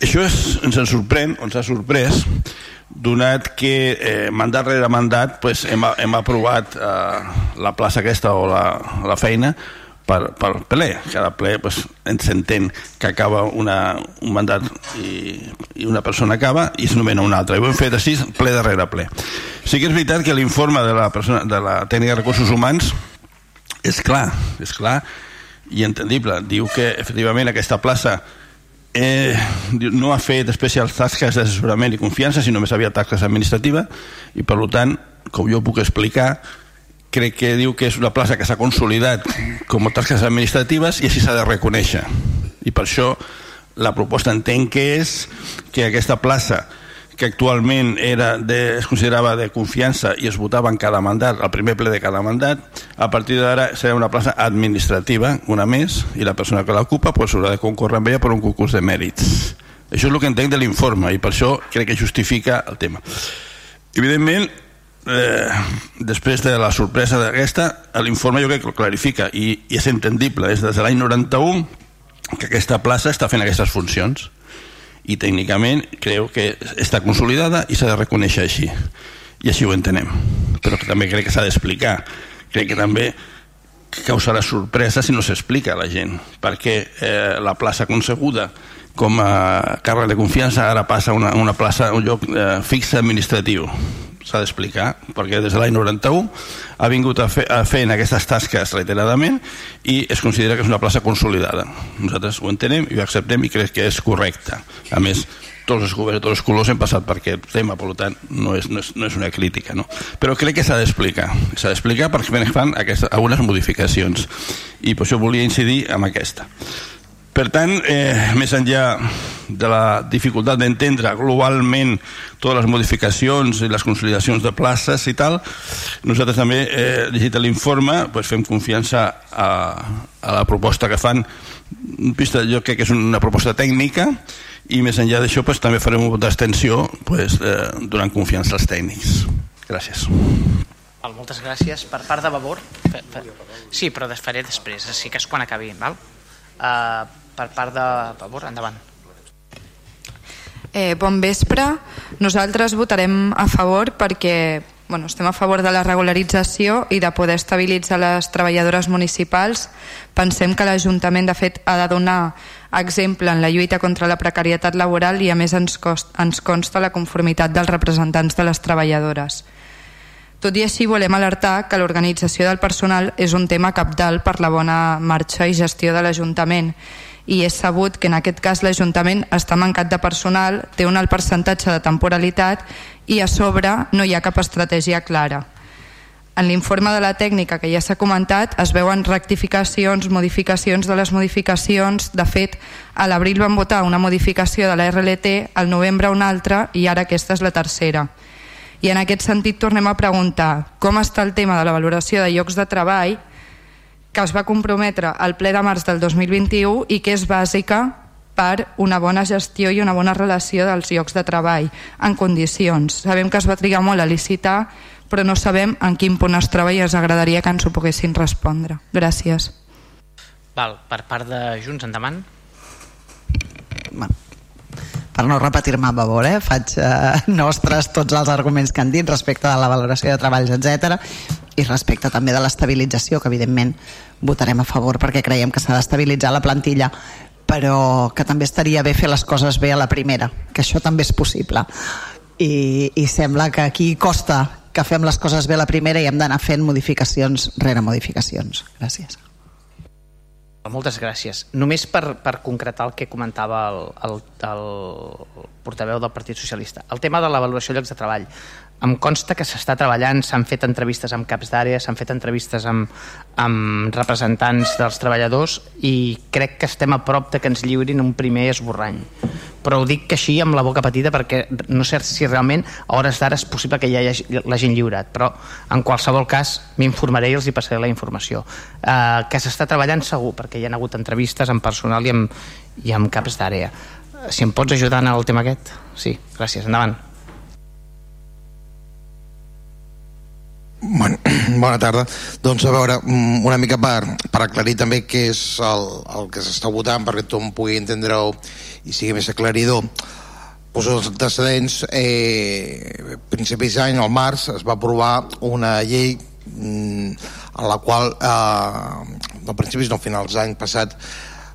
Això és, ens en sorprèn, ens ha sorprès, donat que eh, mandat rere mandat pues, hem, hem aprovat eh, la plaça aquesta o la, la feina per, per ple. Cada ple pues, ens s'entén que acaba una, un mandat i, i una persona acaba i s'anomena una altra. I ho hem fet així ple darrere ple. Sí que és veritat que l'informe de, la persona, de la tècnica de recursos humans és clar, és clar i entendible. Diu que efectivament aquesta plaça eh, no ha fet especials tasques d'assessorament i confiança, sinó més aviat tasques administratives i per tant, com jo puc explicar, crec que diu que és una plaça que s'ha consolidat com a tasques administratives i així s'ha de reconèixer i per això la proposta entenc que és que aquesta plaça que actualment era de, es considerava de confiança i es votava en cada mandat, al primer ple de cada mandat, a partir d'ara serà una plaça administrativa, una més, i la persona que l'ocupa pues, haurà de concórrer amb ella per un concurs de mèrits. Això és el que entenc de l'informe i per això crec que justifica el tema. Evidentment, eh, després de la sorpresa d'aquesta, l'informe jo crec que clarifica i, i és entendible, és des de l'any 91 que aquesta plaça està fent aquestes funcions i tècnicament creu que està consolidada i s'ha de reconèixer així. I així ho entenem. Però que també crec que s'ha d'explicar. Crec que també causarà sorpresa si no s'explica a la gent perquè eh, la plaça concebuda com a càrrec de confiança ara passa a una, una plaça, un lloc eh, fix administratiu s'ha d'explicar, perquè des de l'any 91 ha vingut a fer, a fer en aquestes tasques reiteradament i es considera que és una plaça consolidada. Nosaltres ho entenem i ho acceptem i crec que és correcte. A més, tots els governs, tots els colors hem passat per aquest tema, per tant, no és, no és, no és una crítica. No? Però crec que s'ha d'explicar. S'ha d'explicar perquè fan aquestes, algunes modificacions i per això volia incidir en aquesta. Per tant, eh, més enllà de la dificultat d'entendre globalment totes les modificacions i les consolidacions de places i tal, nosaltres també, eh, llegit l'informe, pues fem confiança a, a la proposta que fan. Pista, jo crec que és una proposta tècnica i més enllà d'això pues, també farem un vot d'extensió pues, eh, donant confiança als tècnics. Gràcies. Val, moltes gràcies. Per part de Vavor... Sí, però faré després, sí que és quan acabi. Val? Uh, per part de Vavor, endavant. Eh, bon vespre. Nosaltres votarem a favor perquè bueno, estem a favor de la regularització i de poder estabilitzar les treballadores municipals. Pensem que l'Ajuntament, de fet, ha de donar exemple en la lluita contra la precarietat laboral i, a més, ens, cost, ens consta la conformitat dels representants de les treballadores. Tot i així, volem alertar que l'organització del personal és un tema capdalt per la bona marxa i gestió de l'Ajuntament i és sabut que en aquest cas l'Ajuntament està mancat de personal, té un alt percentatge de temporalitat i a sobre no hi ha cap estratègia clara. En l'informe de la tècnica que ja s'ha comentat es veuen rectificacions, modificacions de les modificacions. De fet, a l'abril van votar una modificació de la RLT, al novembre una altra i ara aquesta és la tercera. I en aquest sentit tornem a preguntar com està el tema de la valoració de llocs de treball que es va comprometre al ple de març del 2021 i que és bàsica per una bona gestió i una bona relació dels llocs de treball en condicions. Sabem que es va trigar molt a licitar, però no sabem en quin punt es troba i ens agradaria que ens ho poguessin respondre. Gràcies. Val, per part de Junts, endavant. Per no repetir-me a favor, eh? faig eh, nostres tots els arguments que han dit respecte a la valoració de treballs, etc i respecte també de l'estabilització, que evidentment votarem a favor perquè creiem que s'ha d'estabilitzar la plantilla però que també estaria bé fer les coses bé a la primera, que això també és possible. I, i sembla que aquí costa que fem les coses bé a la primera i hem d'anar fent modificacions rere modificacions. Gràcies. Moltes gràcies. Només per, per concretar el que comentava el, el, el portaveu del Partit Socialista. El tema de l'avaluació de llocs de treball. Em consta que s'està treballant, s'han fet entrevistes amb caps d'àrea, s'han fet entrevistes amb, amb representants dels treballadors i crec que estem a prop de que ens lliurin un primer esborrany. Però ho dic que així amb la boca petita perquè no sé si realment a hores d'ara és possible que ja hi hagi l'hagin lliurat, però en qualsevol cas m'informaré i els hi passaré la informació. Uh, que s'està treballant segur, perquè hi ha hagut entrevistes amb personal i amb, i amb caps d'àrea. Si em pots ajudar en el tema aquest? Sí, gràcies. Endavant. Bon, bona tarda. Doncs a veure, mm, una mica per, per aclarir també què és el, el que s'està votant perquè tothom pugui entendre-ho i sigui més aclaridor. Pues els antecedents, eh, principis d'any, al març, es va aprovar una llei mm, en la qual, eh, no principis, no finals d'any passat,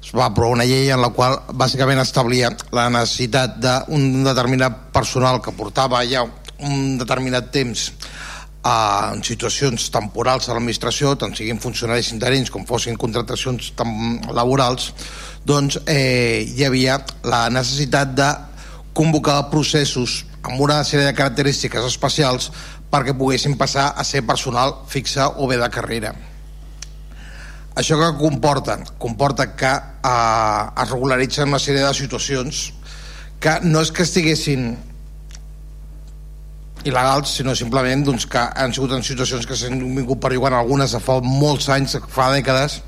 es va aprovar una llei en la qual bàsicament establia la necessitat d'un determinat personal que portava ja un determinat temps en situacions temporals a l'administració, tant siguin funcionaris interins com fossin contractacions laborals, doncs eh, hi havia la necessitat de convocar processos amb una sèrie de característiques especials perquè poguessin passar a ser personal fixa o bé de carrera. Això que comporta? Comporta que eh, es regularitzen una sèrie de situacions que no és que estiguessin il·legals, sinó simplement doncs, que han sigut en situacions que s'han vingut perllongant algunes de fa molts anys, fa dècades,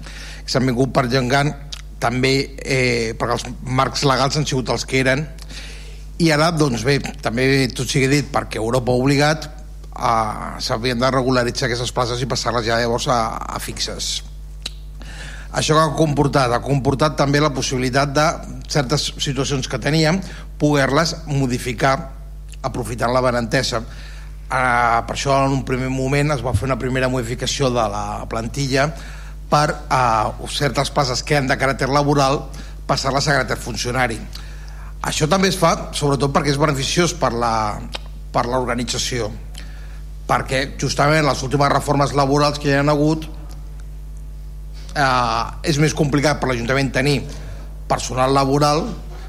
s'han vingut perllongant també eh, perquè els marcs legals han sigut els que eren. I ara, doncs bé, també tot sigui dit perquè Europa ha obligat eh, s'havien de regularitzar aquestes places i passar-les ja llavors a, a fixes. Això que ha comportat? Ha comportat també la possibilitat de certes situacions que teníem poder-les modificar aprofitant la benentesa uh, per això en un primer moment es va fer una primera modificació de la plantilla per uh, certes places que han de caràcter laboral passar-les a caràcter funcionari. Això també es fa sobretot perquè és beneficiós per l'organització perquè justament les últimes reformes laborals que hi ha hagut eh, és més complicat per l'Ajuntament tenir personal laboral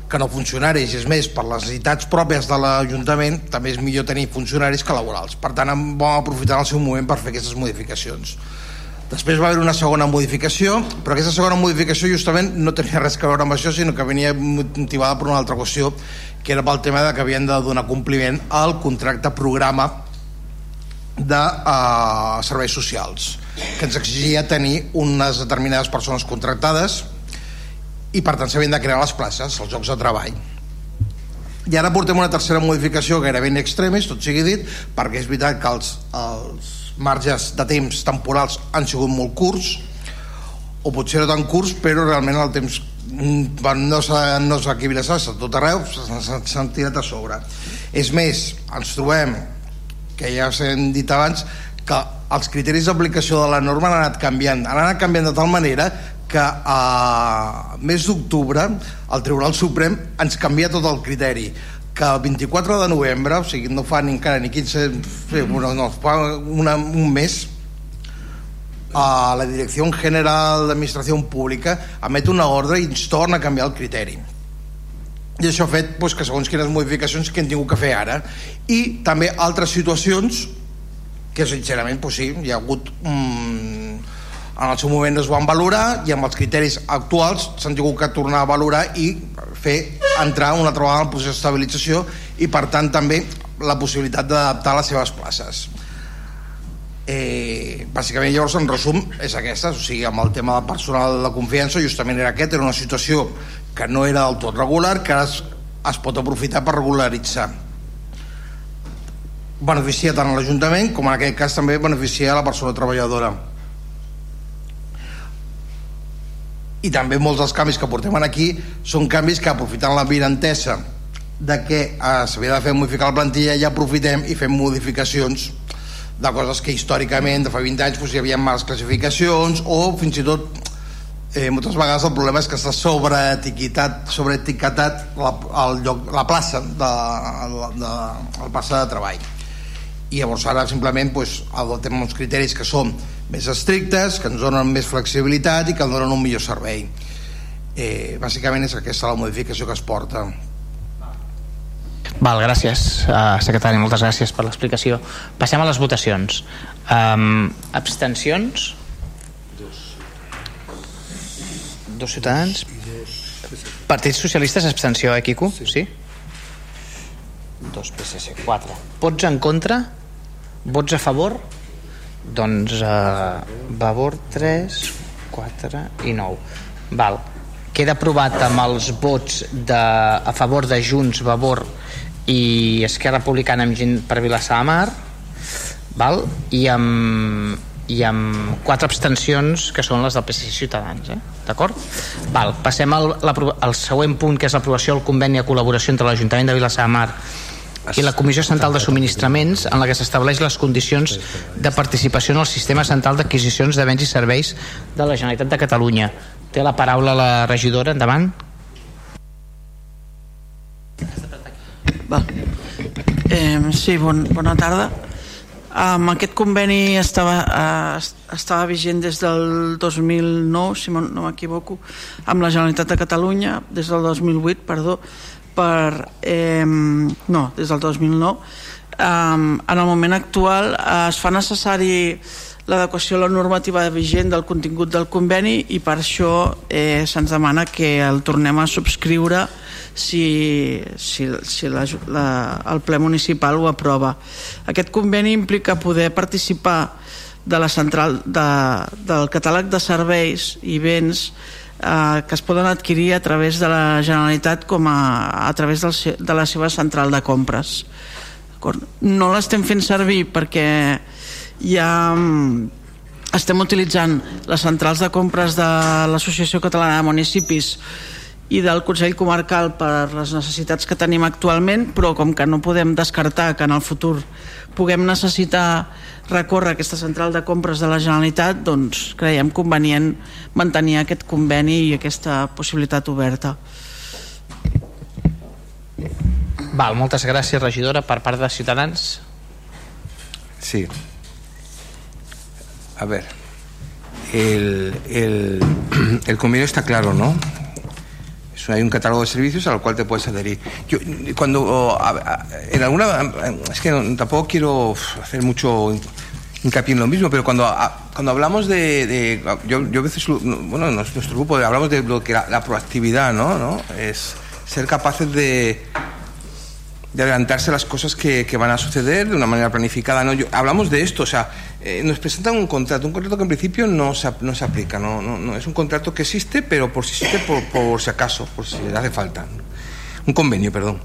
que no funcionaris, és més, per les necessitats pròpies de l'Ajuntament també és millor tenir funcionaris que laborals. Per tant, vam aprofitar el seu moment per fer aquestes modificacions. Després va haver una segona modificació, però aquesta segona modificació justament no tenia res a veure amb això, sinó que venia motivada per una altra qüestió, que era pel tema de que havien de donar compliment al contracte programa de uh, serveis socials, que ens exigia tenir unes determinades persones contractades, i per tant s'havien de crear les places, els jocs de treball. I ara portem una tercera modificació gairebé in extremis, tot sigui dit perquè és veritat que els, els marges de temps temporals han sigut molt curts o potser no tan curts però realment el temps mm, no s'ha no equilibrat a tot arreu s'han- tirat a sobre. És més, ens trobem que ja s'hem dit abans que els criteris d'aplicació de la norma han anat canviant. Han anat canviant de tal manera que a mes d'octubre el Tribunal Suprem ens canvia tot el criteri que el 24 de novembre, o sigui, no fa ni encara ni 15, sí, no, no, fa una, un mes, a la Direcció General d'Administració Pública emet una ordre i ens torna a canviar el criteri. I això ha fet doncs, que segons quines modificacions que hem tingut que fer ara. I també altres situacions que sincerament doncs sí, hi ha hagut mm, en el seu moment es van valorar i amb els criteris actuals s'han tingut que tornar a valorar i fer entrar una altra vegada al procés d'estabilització i per tant també la possibilitat d'adaptar les seves places. Eh, bàsicament llavors en resum és aquesta, o sigui amb el tema del personal de confiança justament era aquest, era una situació que no era del tot regular que es, es pot aprofitar per regularitzar. Beneficia tant l'Ajuntament com en aquest cas també beneficia a la persona treballadora i també molts dels canvis que portem aquí són canvis que aprofitant la virantesa de que eh, s'havia de fer modificar la plantilla ja aprofitem i fem modificacions de coses que històricament de fa 20 anys doncs, hi havia males classificacions o fins i tot eh, moltes vegades el problema és que està sobreetiquetat sobreetiquetat la, el lloc, la plaça de, de, de, la plaça de treball. I llavors ara simplement doncs, adoptem uns criteris que són més estrictes, que ens donen més flexibilitat i que ens donen un millor servei eh, bàsicament és aquesta la modificació que es porta Val, gràcies, uh, secretari, moltes gràcies per l'explicació. Passem a les votacions. Um, abstencions? Dos ciutadans. Partits socialistes, abstenció, eh, Quico? Sí. Dos PSC, quatre. Vots en contra? Vots a favor? Doncs uh, favor 3, 4 i 9. Val. Queda aprovat amb els vots de, a favor de Junts, Vavor i Esquerra Republicana amb gent per Vilassar de Mar val? I, amb, i amb quatre abstencions que són les del PSC Ciutadans eh? d'acord? Val, passem al, al següent punt que és l'aprovació del conveni de col·laboració entre l'Ajuntament de Vilassar de Mar i la Comissió Central de Subministraments en la que s'estableix les condicions de participació en el Sistema Central d'Adquisicions de Béns i Serveis de la Generalitat de Catalunya. Té la paraula la regidora, endavant. Val. Eh, sí, bon, bona tarda. Um, aquest conveni estava, uh, estava vigent des del 2009, si no m'equivoco, amb la Generalitat de Catalunya, des del 2008, perdó, per... Eh, no, des del 2009. Um, en el moment actual uh, es fa necessari l'adequació a la normativa vigent del contingut del conveni i per això eh, se'ns demana que el tornem a subscriure si, si, si la, la, el ple municipal ho aprova. Aquest conveni implica poder participar de la central de, del catàleg de serveis i béns eh, que es poden adquirir a través de la Generalitat com a, a través del, de la seva central de compres. No l'estem fent servir perquè ja estem utilitzant les centrals de compres de l'Associació Catalana de Municipis i del Consell Comarcal per les necessitats que tenim actualment, però com que no podem descartar que en el futur puguem necessitar recórrer aquesta central de compres de la Generalitat, doncs creiem convenient mantenir aquest conveni i aquesta possibilitat oberta. Val, moltes gràcies, regidora, per part de Ciutadans. Sí. A ver, el, el, el convenio está claro, ¿no? Hay un catálogo de servicios al cual te puedes adherir. Yo, cuando, a- a- en alguna, es que tampoco quiero hacer mucho hincapié en lo mismo, pero cuando, a- cuando hablamos de, yo, yo a veces, bueno, en nuestro grupo hablamos de lo que la, la proactividad, ¿no? ¿no? Es ser capaces de, de adelantarse a las cosas que, que van a suceder de una manera planificada. ¿no? Yo- hablamos de esto, o sea, eh, nos presentan un contrato, un contrato que en principio no se, no se aplica, no, no, no, es un contrato que existe, pero por si existe, por, por si acaso, por si le hace falta. Un convenio, perdón.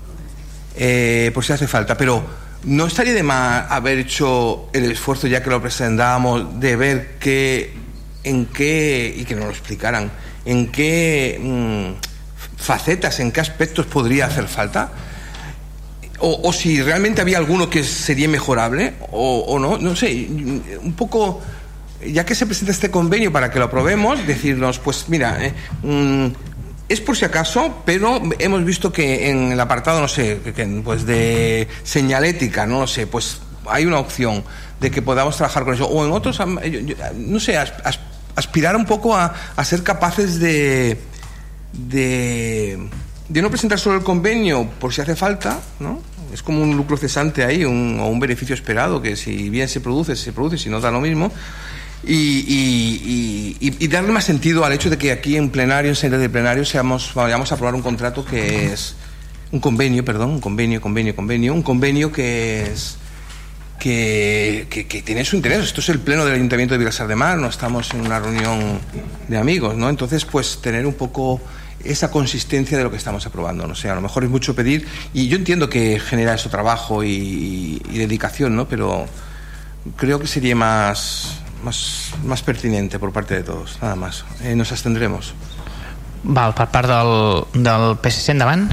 Eh, por si hace falta, pero ¿no estaría de más haber hecho el esfuerzo, ya que lo presentábamos, de ver qué, en qué, y que nos lo explicaran, en qué mm, facetas, en qué aspectos podría hacer falta? O, si realmente había alguno que sería mejorable, o, no, no sé, un poco ya que se presenta este convenio para que lo aprobemos, decirnos, pues mira, eh, es por si acaso, pero hemos visto que en el apartado, no sé, pues de señalética, no lo sé, pues hay una opción de que podamos trabajar con eso. O en otros, no sé, as- as- aspirar un poco a, ser capaces de, de no presentar solo el convenio por si hace falta, ¿no? Es como un lucro cesante ahí, un, o un beneficio esperado, que si bien se produce, se produce, si no da lo mismo. Y, darle más sentido al hecho de que aquí en plenario, en sede de plenario, seamos, vayamos a aprobar un contrato que es un convenio, perdón, un convenio, convenio, convenio, un convenio que es que tiene su interés. Esto es el pleno del Ayuntamiento de Vilasar de Mar, no estamos en una reunión de amigos, ¿no? Entonces, pues tener un poco esa consistencia de lo que estamos aprobando. No sé, a lo mejor es mucho pedir y yo entiendo que genera eso trabajo y, y dedicación, ¿no? Pero creo que sería más, más, más pertinente por parte de todos, nada más. Eh, nos abstendremos. Val, per part del, del PSC endavant.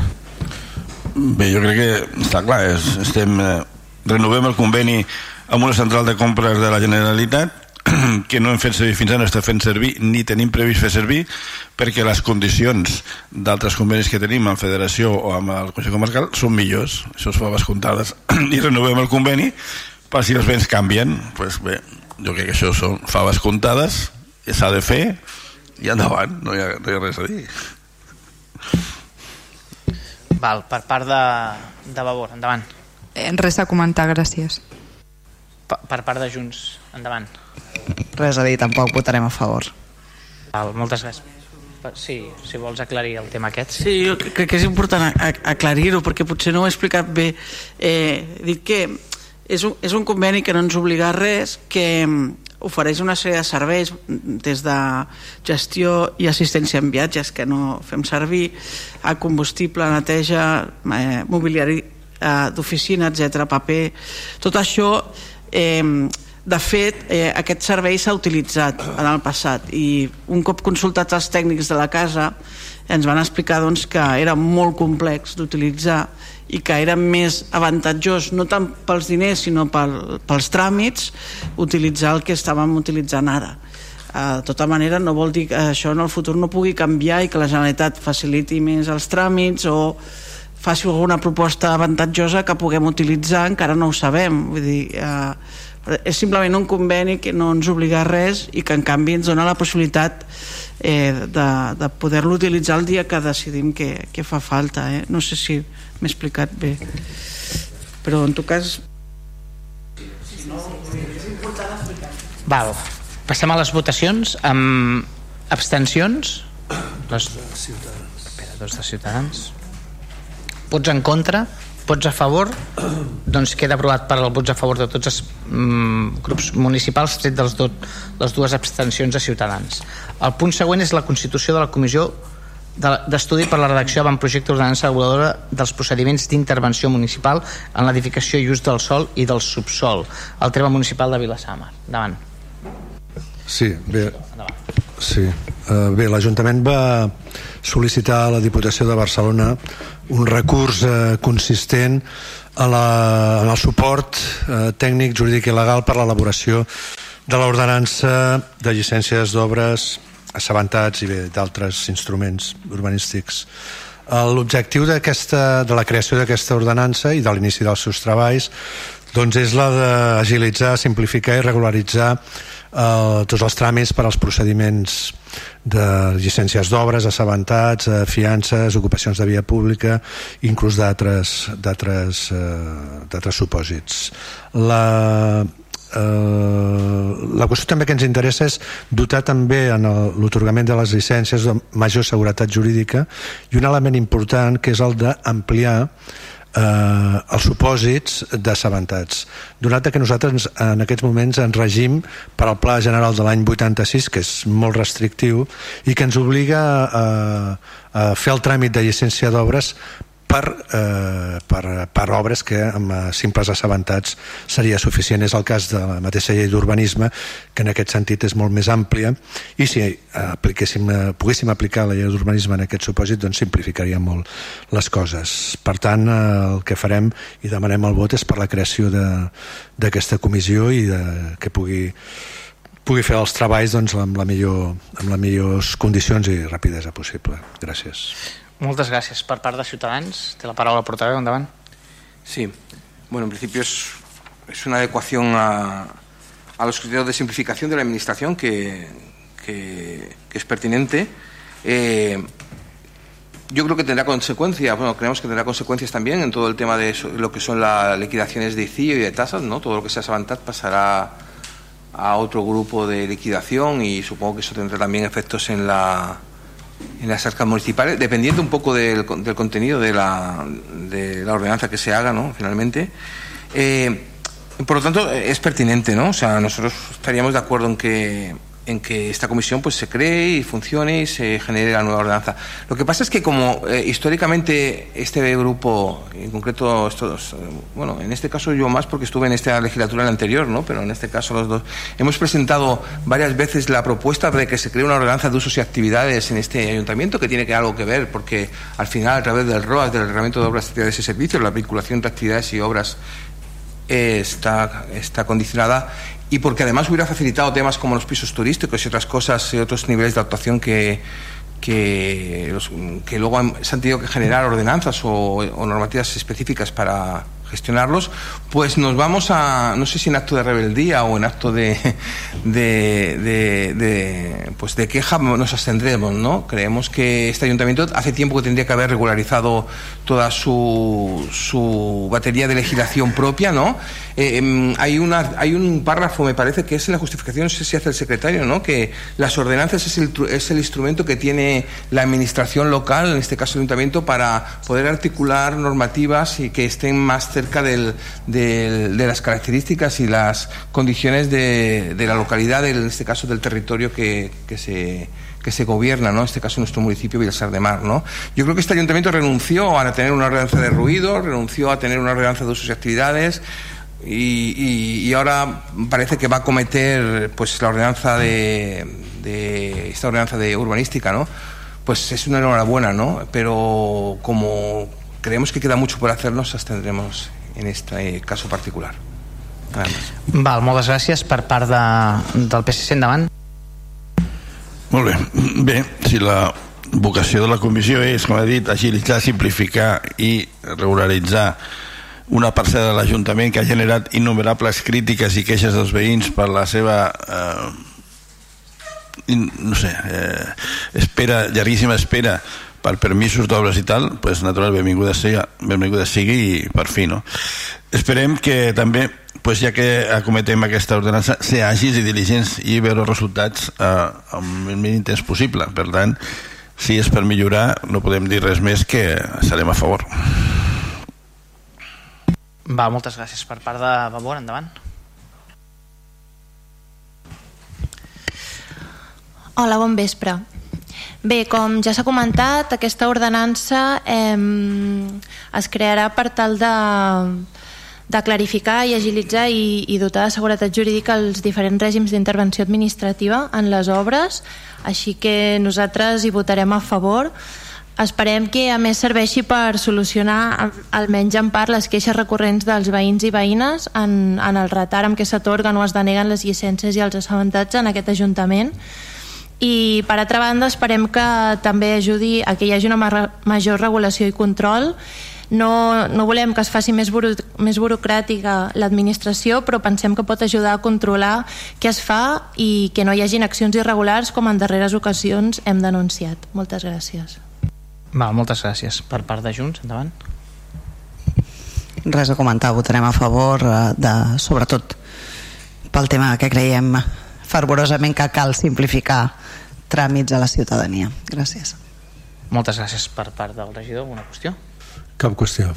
Bé, jo crec que està clar, és, estem, eh, renovem el conveni amb una central de compres de la Generalitat que no hem fet servir fins ara, no està fent servir ni tenim previst fer servir perquè les condicions d'altres convenis que tenim amb Federació o amb el Consell Comarcal són millors, això es faves comptades i renovem el conveni per si els béns canvien pues bé, jo crec que això són faves comptades i s'ha de fer i endavant, no hi ha, no hi ha res a dir Val, per part de, de Vavor, endavant. Eh, res a comentar, gràcies. Per, per part de Junts, endavant. Res a dir, tampoc votarem a favor. Val, moltes gràcies. Sí, si vols aclarir el tema aquest. Sí, jo crec que és important aclarir-ho perquè potser no ho he explicat bé. Eh, he dit que és un, és un conveni que no ens obliga a res, que mm, ofereix una sèrie de serveis mm, des de gestió i assistència en viatges que no fem servir, a combustible, neteja, eh, mobiliari eh, d'oficina, etc, paper... Tot això eh, de fet, eh, aquest servei s'ha utilitzat en el passat i un cop consultats els tècnics de la casa ens van explicar doncs, que era molt complex d'utilitzar i que era més avantatjós, no tant pels diners sinó pel, pels tràmits, utilitzar el que estàvem utilitzant ara. Eh, de tota manera, no vol dir que això en el futur no pugui canviar i que la Generalitat faciliti més els tràmits o faci alguna proposta avantatjosa que puguem utilitzar, encara no ho sabem. Vull dir, eh, és simplement un conveni que no ens obliga a res i que en canvi ens dona la possibilitat eh, de, de poder-lo utilitzar el dia que decidim que, que fa falta. Eh? No sé si m'he explicat bé. Però en tot cas... Val. Passem a les votacions amb abstencions. Les... Espera, dos de Ciutadans. Vots en contra, vots a favor, doncs queda aprovat per al vots a favor de tots els mm, grups municipals, tret dels do, les dues abstencions de Ciutadans. El punt següent és la constitució de la comissió de- d'estudi per la redacció d'avantprojecte d'ordenança reguladora dels procediments d'intervenció municipal en l'edificació i ús del sol i del subsol al terme municipal de Vilassama. Davant. Sí, bé, sí. Uh, bé l'Ajuntament va sol·licitar a la Diputació de Barcelona un recurs uh, consistent a la, en el suport uh, tècnic, jurídic i legal per l'elaboració de l'ordenança de llicències d'obres assabentats i d'altres instruments urbanístics. Eh, L'objectiu de la creació d'aquesta ordenança i de l'inici dels seus treballs doncs és la d'agilitzar, simplificar i regularitzar eh, tots els tràmits per als procediments de llicències d'obres, assabentats, eh, fiances, ocupacions de via pública, inclús d'altres d'altres eh, supòsits. La, eh, la qüestió també que ens interessa és dotar també en l'otorgament de les llicències de major seguretat jurídica i un element important que és el d'ampliar eh, els supòsits d'assabentats. Donat que nosaltres ens- en aquests moments ens regim per al Pla General de l'any 86, que és molt restrictiu, i que ens obliga a, a fer el tràmit de llicència d'obres per, eh, per, per obres que amb eh, simples assabentats seria suficient. És el cas de la mateixa llei d'urbanisme, que en aquest sentit és molt més àmplia, i si eh, apliquéssim, eh, poguéssim aplicar la llei d'urbanisme en aquest supòsit, doncs simplificaria molt les coses. Per tant, el que farem i demanem el vot és per la creació d'aquesta comissió i de, que pugui pugui fer els treballs doncs, amb, la millor, amb les millors condicions i rapidesa possible. Gràcies. Moltes gràcies. Per part de Ciutadans, té la paraula el portaveu, endavant. Sí, bueno, en principio es, es una adecuación a, a los criterios de simplificación de la Administración que, que, que es pertinente. Eh, yo creo que tendrá consecuencias, bueno, creemos que tendrá consecuencias también en todo el tema de lo que son las liquidaciones de ICIO y de tasas, ¿no? Todo lo que sea Sabantat pasará a otro grupo de liquidación y supongo que eso tendrá también efectos en la en las arcas municipales, dependiendo un poco del, del contenido de la, de la ordenanza que se haga, ¿no? Finalmente. Eh, por lo tanto, es pertinente, ¿no? O sea, nosotros estaríamos de acuerdo en que en que esta comisión pues se cree y funcione y se genere la nueva ordenanza. Lo que pasa es que como eh, históricamente este grupo, en concreto estos, eh, bueno, en este caso yo más porque estuve en esta legislatura en la anterior, ¿no? Pero en este caso los dos hemos presentado varias veces la propuesta de que se cree una ordenanza de usos y actividades en este ayuntamiento que tiene que algo que ver porque al final a través del ROAS, del Reglamento de Obras, Actividades y Servicios, la vinculación entre actividades y obras eh, está, está condicionada y porque además hubiera facilitado temas como los pisos turísticos y otras cosas y otros niveles de actuación que, que, los, que luego han, se han tenido que generar ordenanzas o, o normativas específicas para gestionarlos, pues nos vamos a, no sé si en acto de rebeldía o en acto de, de, de, de, pues de queja nos abstendremos, ¿no? Creemos que este ayuntamiento hace tiempo que tendría que haber regularizado toda su, su batería de legislación propia, ¿no? Eh, hay, una, hay un párrafo, me parece, que es en la justificación, no sé si hace el secretario, ¿no? Que las ordenanzas es el, es el instrumento que tiene la administración local, en este caso el ayuntamiento, para poder articular normativas y que estén más cerca del, del, de las características y las condiciones de, de la localidad, en este caso del territorio que, que se que se gobierna, ¿no? En este caso nuestro municipio Vilasar de Mar, ¿no? Yo creo que este ayuntamiento renunció a tener una ordenanza de ruido, renunció a tener una ordenanza de y actividades, y, y, y, ahora parece que va a cometer pues la ordenanza de, de, esta ordenanza de urbanística no? Pues es una enhorabuena no? Pero como creemos que queda mucho por hacer nos abstendremos en este caso particular. Val, moltes gràcies per part de, del PSC endavant. Molt bé, bé si la vocació de la comissió és, com ha dit, agilitzar, simplificar i regularitzar una parcel·la de l'Ajuntament que ha generat innumerables crítiques i queixes dels veïns per la seva eh, no sé eh, espera, llarguíssima espera per permisos d'obres i tal, pues natural, benvinguda sigui, benvinguda sigui i per fi, no? Esperem que també, pues ja que acometem aquesta ordenança, ser àgils i diligents i veure els resultats eh, amb el mínim temps possible. Per tant, si és per millorar, no podem dir res més que serem a favor. Va, moltes gràcies. Per part de Vavor, endavant. Hola, bon vespre. Bé, com ja s'ha comentat, aquesta ordenança eh, es crearà per tal de, de clarificar i agilitzar i, i dotar de seguretat jurídica els diferents règims d'intervenció administrativa en les obres, així que nosaltres hi votarem a favor. Esperem que a més serveixi per solucionar almenys en part les queixes recurrents dels veïns i veïnes en, en el retard amb què s'atorguen o es deneguen les llicències i els assabentats en aquest Ajuntament i per altra banda esperem que també ajudi a que hi hagi una major regulació i control no, no volem que es faci més, buro, més burocràtica l'administració però pensem que pot ajudar a controlar què es fa i que no hi hagin accions irregulars com en darreres ocasions hem denunciat. Moltes gràcies. Va, moltes gràcies. Per part de Junts, endavant. Res a comentar, votarem a favor eh, de, sobretot pel tema que creiem fervorosament que cal simplificar tràmits a la ciutadania. Gràcies. Moltes gràcies per part del regidor. Una qüestió? Cap qüestió.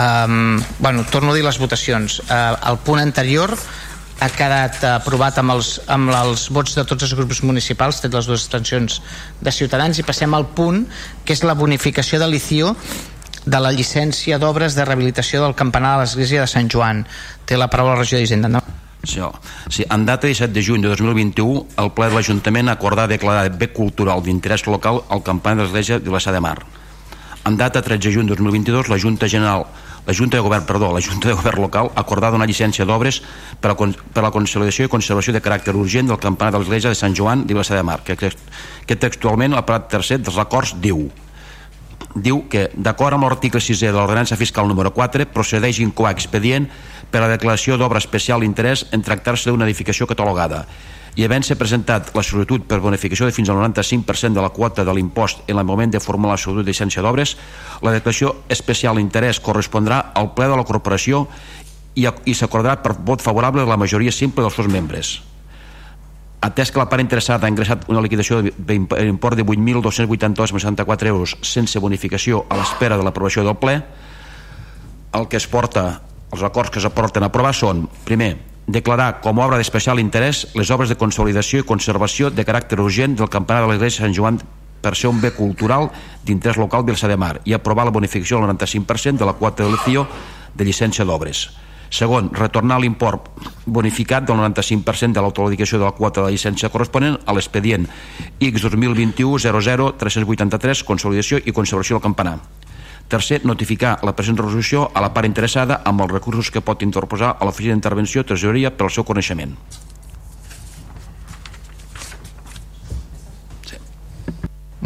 Um, bueno, torno a dir les votacions. Uh, el punt anterior ha quedat aprovat amb els, amb els vots de tots els grups municipals, tret les dues extensions de Ciutadans, i passem al punt que és la bonificació de l'ICIO de la llicència d'obres de rehabilitació del campanar de l'església de Sant Joan. Té la paraula la regió d'Hisenda. No? Sí, sí, en data 17 de juny de 2021, el ple de l'Ajuntament ha acordat declarar bé cultural d'interès local al campanar de l'església de la de Mar. En data 13 de juny de 2022, la Junta General la Junta de Govern, perdó, la Junta de Govern local ha acordat una llicència d'obres per, a, per a la consolidació i conservació de caràcter urgent del campanar de l'església de Sant Joan de Vilassar de Mar, que, que textualment el parat tercer dels acords diu diu que, d'acord amb l'article 6 de l'ordenança fiscal número 4, procedeix incoar expedient per a la declaració d'obra especial d'interès en tractar-se d'una edificació catalogada i havent-se presentat la sol·licitud per bonificació de fins al 95% de la quota de l'impost en el moment de formular la sol·licitud de llicència d'obres, la declaració especial d'interès correspondrà al ple de la corporació i, i s'acordarà per vot favorable de la majoria simple dels seus membres. Atès que la part interessada ha ingressat una liquidació d'import de 8.282,64 euros sense bonificació a l'espera de l'aprovació del ple, el que es porta, els acords que s'aporten a aprovar són, primer, declarar com a obra d'especial interès les obres de consolidació i conservació de caràcter urgent del campanar de l'església Sant Joan per ser un bé cultural d'interès local Vilsa de Mar i aprovar la bonificació del 95% de la quota de l'ECIO de llicència d'obres. Segon, retornar l'import bonificat del 95% de l'autoliquidació de la quota de llicència corresponent a l'expedient X 2021 00 383 consolidació i conservació del campanar. Tercer, notificar la present resolució a la part interessada amb els recursos que pot interposar a l'oficina d'intervenció tresoreria per al seu coneixement. Sí.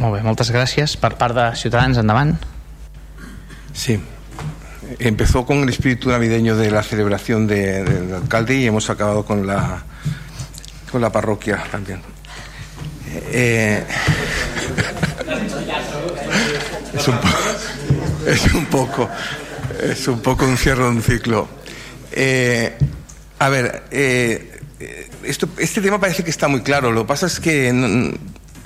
Molt bé, moltes gràcies. Per part de Ciutadans, endavant. Sí. Empezó con el espíritu navideño de la celebración de, del de alcalde y hemos acabado con la, con la parroquia también. Eh, es un poco es un poco, es un poco un cierre de un ciclo. Eh, a ver, eh, esto, este tema parece que está muy claro. Lo que pasa es que no,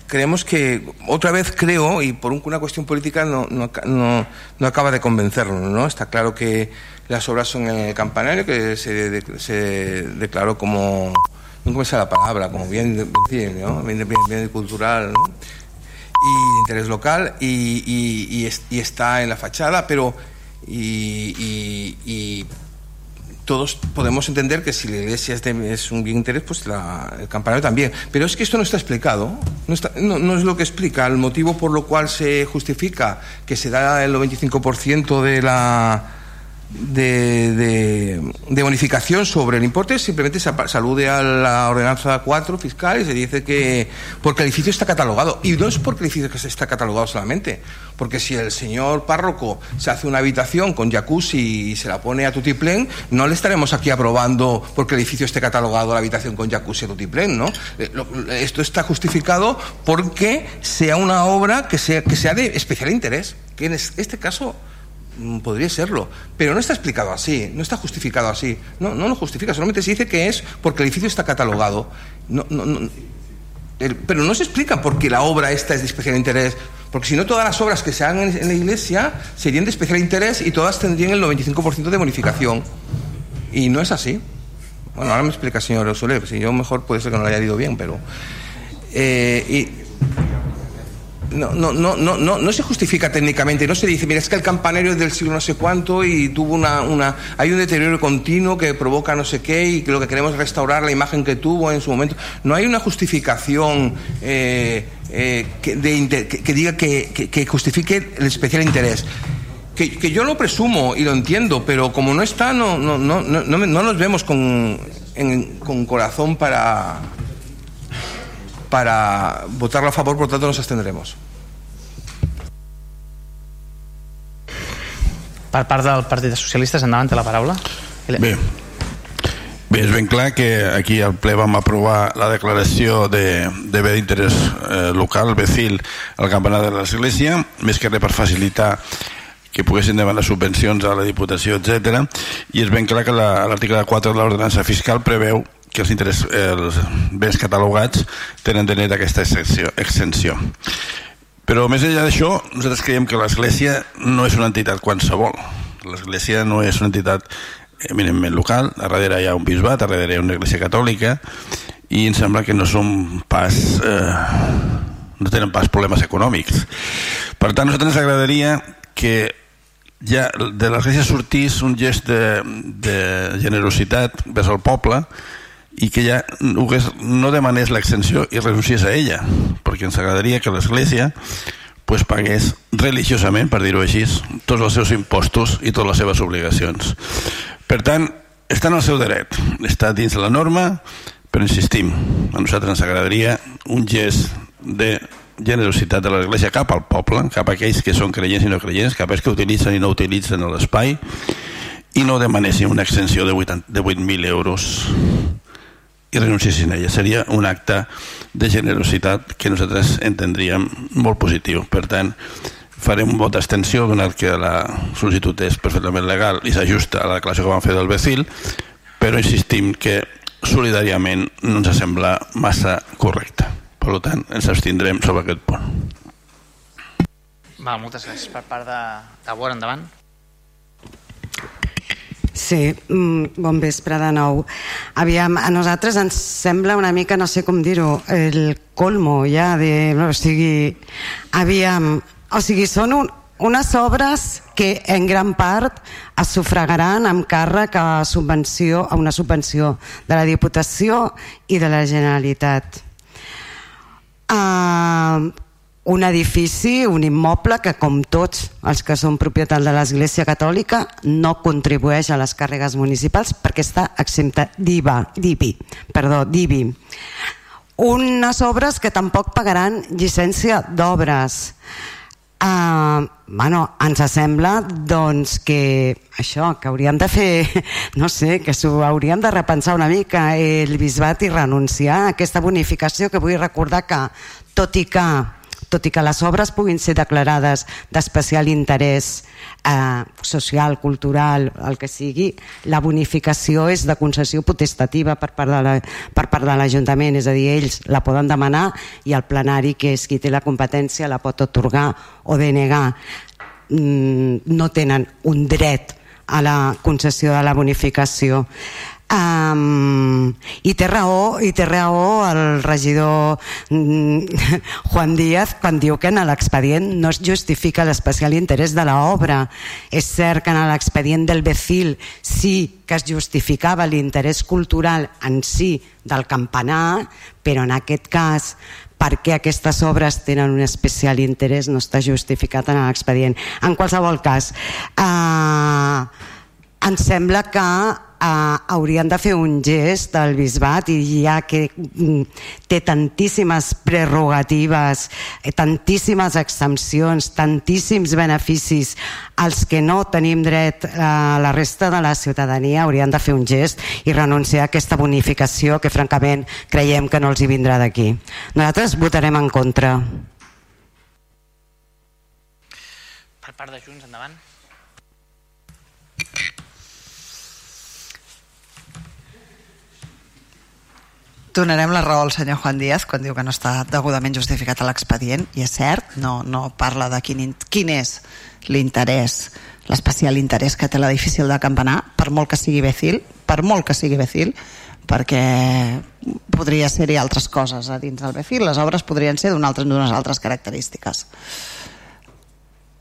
creemos que, otra vez creo, y por una cuestión política no, no, no acaba de convencernos, ¿no? Está claro que las obras son en el campanario, que se, de, se declaró como, no sé la palabra, como bien, ¿no? bien, bien, bien cultural, ¿no? Y interés local y, y, y, es, y, está en la fachada, pero y, todos podemos entender que si la iglesia es, de, es un bien de interés, pues la, el campanario también. Pero es que esto no está explicado, no, está, no, no, es lo que explica el motivo por lo cual se justifica que se da el 95% de la de, de, bonificación sobre el importe simplemente se salude a la ordenanza 4 fiscal y se dice que porque el edificio está catalogado y no es porque el edificio está catalogado solamente porque si el señor párroco se hace una habitación con jacuzzi y se la pone a tutiplén no le estaremos aquí aprobando porque el edificio esté catalogado la habitación con jacuzzi a tutiplén ¿no? esto está justificado porque sea una obra que sea, que sea de especial interés que en este caso podría serlo, pero no está explicado así, no está justificado así, no, no lo justifica, solamente se dice que es porque el edificio está catalogado, no, no, no, pero no se explica por qué la obra esta es de especial interés, porque si no todas las obras que se hagan en, la iglesia serían de especial interés y todas tendrían el 95% de bonificación, y no es así. Bueno, ahora me explica el señor Soler, si yo mejor puede ser que no lo haya ido bien, pero... Eh, y, no, no, no, no, no, no se justifica técnicamente, no se dice, mira, es que el campanario es del siglo no sé cuánto y tuvo una, una, hay un deterioro continuo que provoca no sé qué y que lo que queremos es restaurar la imagen que tuvo en su momento. No hay una justificación eh, eh, que, diga que, que, que, justifique el especial interés. Que, yo lo presumo y lo entiendo, pero como no está, no, no, no, no, no nos vemos con corazón para, para votarlo a favor, por tanto nos abstendremos. Per part del Partit de Socialistes, endavant, té la paraula. Bé, Bé, és ben clar que aquí al ple vam aprovar la declaració de, de bé d'interès eh, local, BECIL, al campanar de l'Església, més que res per facilitar que poguessin demanar subvencions a la Diputació, etc. I és ben clar que l'article la, 4 de l'ordenança fiscal preveu que els, interès, els béns catalogats tenen dret a aquesta exenció, exenció. Però més enllà d'això, nosaltres creiem que l'Església no és una entitat qualsevol. l'església no és una entitat eminentment local, a darrere hi ha un bisbat, a darrere hi ha una església catòlica i em sembla que no són pas eh, no tenen pas problemes econòmics per tant a nosaltres ens agradaria que ja de l'església sortís un gest de, de generositat vers el poble i que ja no demanés l'extensió i renunciés a ella perquè ens agradaria que l'església pues, pagués religiosament, per dir-ho així, tots els seus impostos i totes les seves obligacions. Per tant, està en el seu dret, està dins la norma, però insistim, a nosaltres ens agradaria un gest de generositat de l'Església cap al poble, cap a aquells que són creients i no creients, cap a aquells que utilitzen i no utilitzen l'espai, i no demanessin una extensió de 8.000 euros i renunciessin a ella. Seria un acte de generositat que nosaltres entendríem molt positiu. Per tant, farem un vot d'extensió donat que la sol·licitud és perfectament legal i s'ajusta a la declaració que vam fer del Becil, però insistim que solidàriament no ens sembla massa correcte. Per tant, ens abstindrem sobre aquest punt. Va, moltes gràcies per part de, de Bor, endavant. Sí, mm, bon vespre de nou. Aviam, a nosaltres ens sembla una mica, no sé com dir-ho, el colmo ja de... O sigui, aviam, o sigui, són un, unes obres que en gran part es sufragaran amb càrrec a, subvenció, a una subvenció de la Diputació i de la Generalitat. Uh, un edifici, un immoble que com tots els que són propietat de l'Església Catòlica no contribueix a les càrregues municipals perquè està exempta d'IVA, d'IBI, perdó, d'IBI. Unes obres que tampoc pagaran llicència d'obres. Uh, bueno, ens sembla doncs que això, que hauríem de fer no sé, que s'ho hauríem de repensar una mica el bisbat i renunciar a aquesta bonificació que vull recordar que tot i que tot i que les obres puguin ser declarades d'especial interès eh, social, cultural, el que sigui, la bonificació és de concessió potestativa per part de l'Ajuntament, és a dir, ells la poden demanar i el plenari, que és qui té la competència, la pot otorgar o denegar. Mm, no tenen un dret a la concessió de la bonificació. Um, i té raó i té raó el regidor mm, Juan Díaz quan diu que en l'expedient no es justifica l'especial interès de l'obra. És cert que en l'expedient del Becil sí que es justificava l'interès cultural en si del campanar però en aquest cas perquè aquestes obres tenen un especial interès no està justificat en l'expedient. En qualsevol cas eh, em sembla que eh, haurien de fer un gest del bisbat i ja que mm, té tantíssimes prerrogatives, eh, tantíssimes exempcions, tantíssims beneficis als que no tenim dret a eh, la resta de la ciutadania haurien de fer un gest i renunciar a aquesta bonificació que francament creiem que no els hi vindrà d'aquí. Nosaltres votarem en contra. Per part de Junts, endavant. Donarem la raó al senyor Juan Díaz quan diu que no està degudament justificat a l'expedient i és cert, no, no parla de quin, quin és l'interès l'especial interès que té l'edifici de Campanar per molt que sigui Becil per molt que sigui Becil perquè podria ser-hi altres coses a dins del Becil, les obres podrien ser d'unes altres, altres característiques.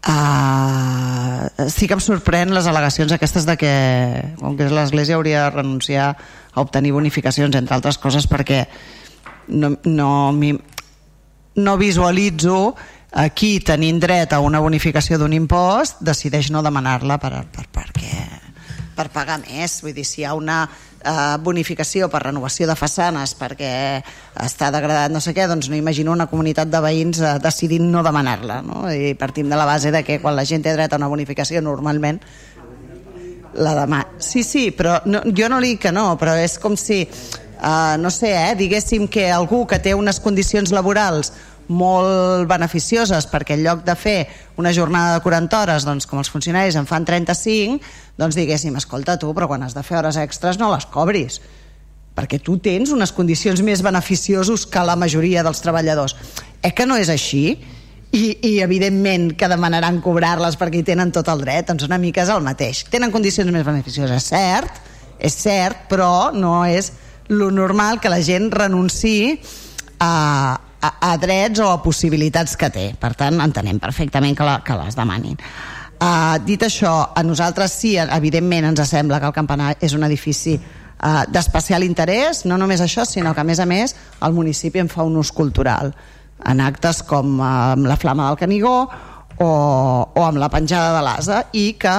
Uh, sí que em sorprèn les al·legacions aquestes de que com que l'Església hauria de renunciar a obtenir bonificacions entre altres coses perquè no, no, no visualitzo aquí tenint dret a una bonificació d'un impost decideix no demanar-la per, per, perquè, per pagar més vull dir, si hi ha una eh, bonificació per renovació de façanes perquè està degradat no sé què, doncs no imagino una comunitat de veïns eh, decidint no demanar-la no? i partim de la base de que quan la gent té dret a una bonificació normalment la demà. Sí, sí, però no, jo no li dic que no, però és com si, uh, no sé, eh, diguéssim que algú que té unes condicions laborals molt beneficioses perquè en lloc de fer una jornada de 40 hores doncs com els funcionaris en fan 35 doncs diguéssim, escolta tu, però quan has de fer hores extres no les cobris perquè tu tens unes condicions més beneficiosos que la majoria dels treballadors. Eh que no és així? I, i evidentment que demanaran cobrar-les perquè hi tenen tot el dret, doncs una mica és el mateix. Tenen condicions més beneficioses, cert, és cert, però no és lo normal que la gent renunciï a, a, a drets o a possibilitats que té. Per tant, entenem perfectament que, la, que les demanin. Uh, dit això, a nosaltres sí, evidentment ens sembla que el campanar és un edifici uh, d'especial interès, no només això, sinó que a més a més el municipi en fa un ús cultural en actes com uh, amb la flama del Canigó o, o amb la penjada de l'asa i que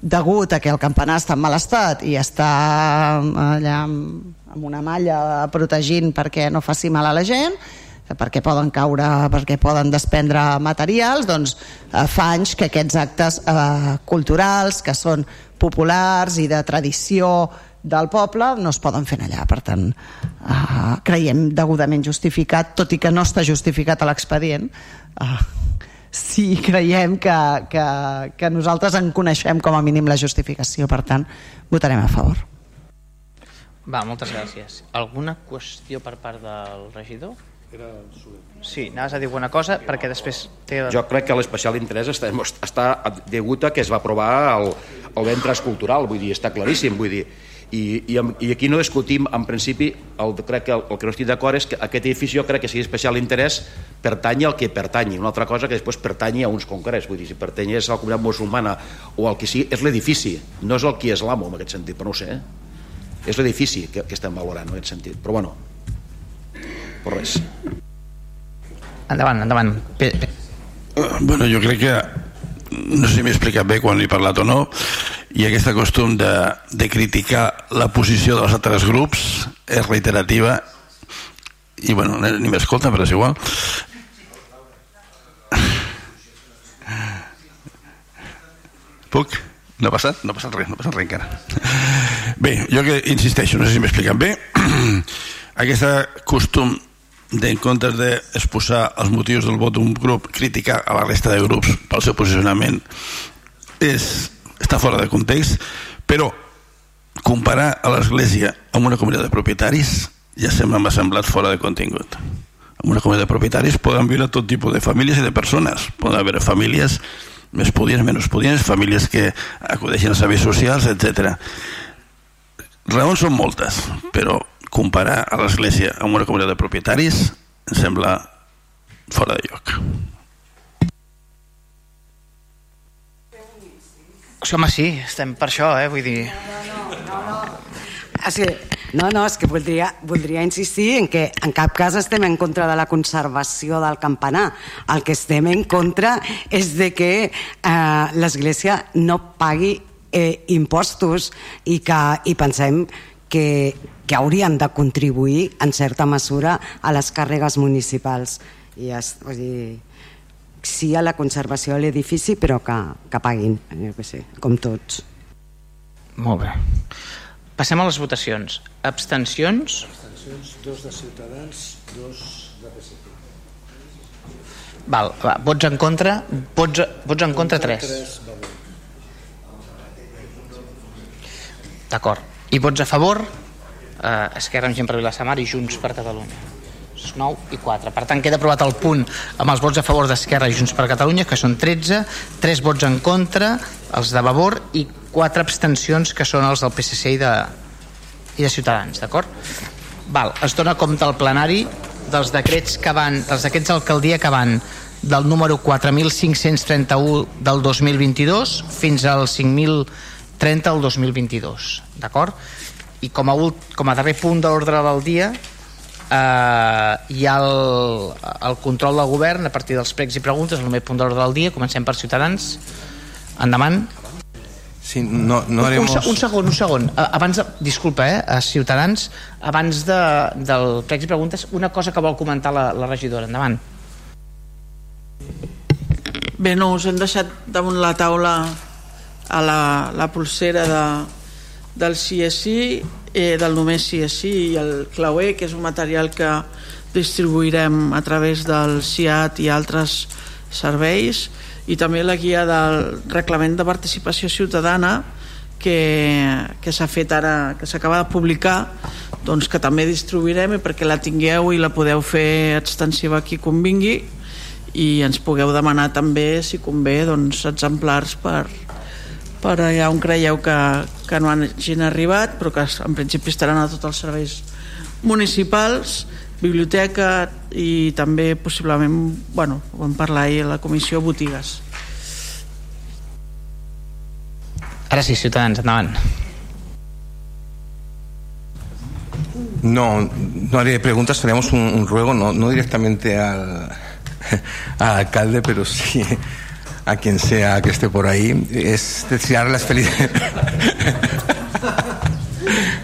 degut a que el campanar està en mal estat i està allà amb, amb una malla protegint perquè no faci mal a la gent perquè poden caure, perquè poden desprendre materials, doncs eh, fa anys que aquests actes eh, culturals, que són populars i de tradició del poble, no es poden fer allà. Per tant, eh, creiem degudament justificat, tot i que no està justificat a l'expedient, eh, sí creiem que, que, que nosaltres en coneixem com a mínim la justificació, per tant, votarem a favor. Va, moltes gràcies. Alguna qüestió per part del regidor? Era Sí, anaves a dir alguna cosa perquè després... Té... Jo crec que l'especial interès està, està degut a que es va aprovar el, el ventre cultural, vull dir, està claríssim, vull dir, i, i, i aquí no discutim, en principi, el, crec que el, el que no estic d'acord és que aquest edifici jo crec que sigui especial interès pertanyi al que pertanyi, una altra cosa que després pertanyi a uns concrets, vull dir, si pertanyés a la comunitat musulmana o al que sigui, és l'edifici, no és el qui és l'amo en aquest sentit, però no ho sé, eh? és l'edifici que, que estem valorant en aquest sentit, però bueno, per res. Endavant, endavant. Pe Uh, bueno, jo crec que no sé si m'he explicat bé quan he parlat o no i aquest costum de, de criticar la posició dels altres grups és reiterativa i bueno, ni m'escolta però és igual puc? no ha passat? no ha passat res, no ha passat res encara bé, jo que insisteixo no sé si explicat bé aquest costum en comptes d'exposar els motius del vot d'un grup, criticar a la resta de grups pel seu posicionament és, està fora de context, però comparar a l'Església amb una comunitat de propietaris ja sembla m'ha semblat fora de contingut. En una comunitat de propietaris poden viure tot tipus de famílies i de persones. Poden haver famílies més pudients, menys pudients, famílies que acudeixen a serveis socials, etc. Raons són moltes, però comparar a l'Església amb una comunitat de propietaris em sembla fora de lloc. Sí, home, sí, estem per això, eh? Vull dir... És que, no, no, és que voldria, voldria insistir en que en cap cas estem en contra de la conservació del campanar. El que estem en contra és de que eh, l'Església no pagui eh, impostos i que i pensem que, que haurien de contribuir en certa mesura a les càrregues municipals. I es, vull dir, sí a la conservació de l'edifici però que, que paguin jo que sé, com tots. Molt bé. Passem a les votacions. Abstencions? Abstencions, dos de Ciutadans dos de PSC Val, va, vots en contra vots, vots en contra 3 d'acord. I vots a favor eh, Esquerra amb gent per Vilassamar i Junts per Catalunya 9 i 4. Per tant, queda aprovat el punt amb els vots a favor d'Esquerra i Junts per Catalunya, que són 13, 3 vots en contra, els de Vavor, i 4 abstencions, que són els del PSC i de, i de Ciutadans, d'acord? Val, es dona compte al plenari dels decrets que van, dels decrets d'alcaldia que van del número 4.531 del 2022 fins al 5.030 del 2022, d'acord? I com a, com a darrer punt de l'ordre del dia eh, hi ha el, el control del govern a partir dels pregs i preguntes, el primer punt d'ordre del dia. Comencem per Ciutadans. Endavant. Sí, no, no haremos... un, un segon, un segon. Abans de, disculpa, eh, a Ciutadans abans de, del pregs i preguntes una cosa que vol comentar la, la regidora. Endavant. Bé, no, us hem deixat damunt la taula a la, la pulsera de, del CSI eh, del només sí és sí i el clauer, que és un material que distribuirem a través del CIAT i altres serveis i també la guia del reglament de participació ciutadana que, que s'ha fet ara que s'acaba de publicar doncs que també distribuirem i perquè la tingueu i la podeu fer extensiva aquí convingui i ens pugueu demanar també, si convé, doncs, exemplars per, per allà on creieu que, que no hagin arribat, però que en principi estaran a tots els serveis municipals, biblioteca i també possiblement, bueno, ho vam parlar ahir a la comissió, botigues. Ara sí, Ciutadans, endavant. No, no haré preguntas, tenemos un, un ruego, no, no directamente al, al alcalde, pero sí a quien sea que esté por ahí, es desear las felicidades.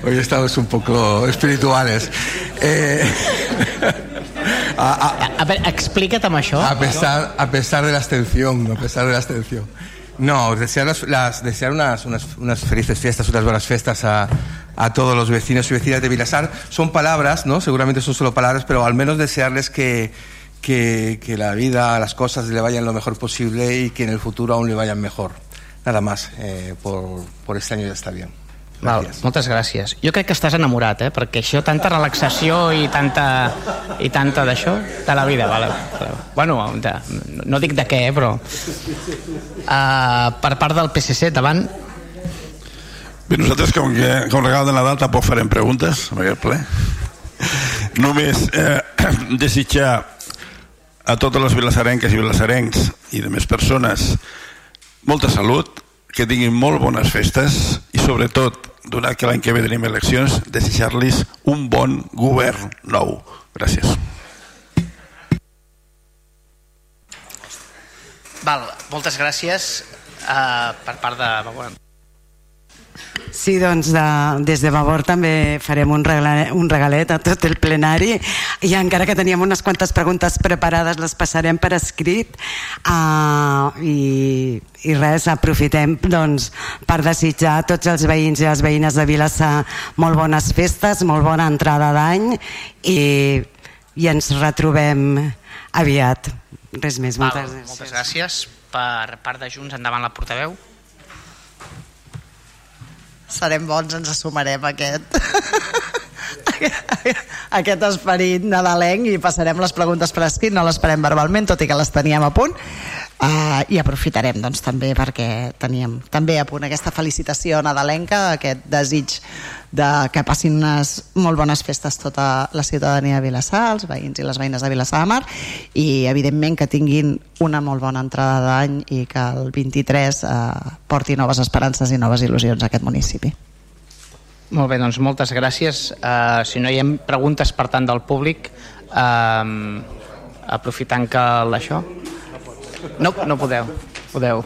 Hoy estamos un poco espirituales. Eh, a, a, a ver, explícate amb això. A pesar, a pesar de la abstención, a pesar de la abstención. No, desear, las, las, desear unas, unas, unas, felices fiestas, unas buenas fiestas a, a, todos los vecinos y vecinas de Vilasar. Son palabras, ¿no? Seguramente son solo palabras, pero al menos desearles que, que, que, la vida, las cosas le vayan lo mejor posible y que en el futuro aún le vayan mejor. Nada más, eh, por, por este año ya está bien. Val, moltes gràcies. Jo crec que estàs enamorat, eh? perquè això, tanta relaxació i tanta, i tanta d'això, de la vida, vale? Bueno, de, no dic de què, eh, però... Uh, per part del PSC, davant... Bé, nosaltres, com que com regal de Nadal, tampoc farem preguntes en aquest ple. Només eh, desitjar a totes les vilassarenques i vilassarencs i de més persones molta salut, que tinguin molt bones festes i sobretot donat que l'any que ve tenim eleccions, desitjar-los un bon govern nou. Gràcies. Val, moltes gràcies uh, per part de. Sí, doncs de, des de Vavor també farem un regalet, un regalet a tot el plenari i encara que teníem unes quantes preguntes preparades les passarem per escrit uh, i, i res, aprofitem doncs, per desitjar a tots els veïns i les veïnes de Vilassar molt bones festes, molt bona entrada d'any i, i ens retrobem aviat. Res més, Val, moltes gràcies. Moltes gràcies. Per part de Junts, endavant la portaveu. Serem bons, ens assumarem aquest. Aquest esperit nadalenc i passarem les preguntes per escrit, no les farem verbalment, tot i que les teníem a punt uh, i aprofitarem doncs, també perquè teníem també a punt aquesta felicitació nadalenca, aquest desig de que passin unes molt bones festes tota la ciutadania de Vilassar, els veïns i les veïnes de Vilassar de Mar i evidentment que tinguin una molt bona entrada d'any i que el 23 eh, porti noves esperances i noves il·lusions a aquest municipi. Molt bé, doncs moltes gràcies. Uh, si no hi ha preguntes per tant del públic, uh, aprofitant que l'això... No, no podeu. Podeu.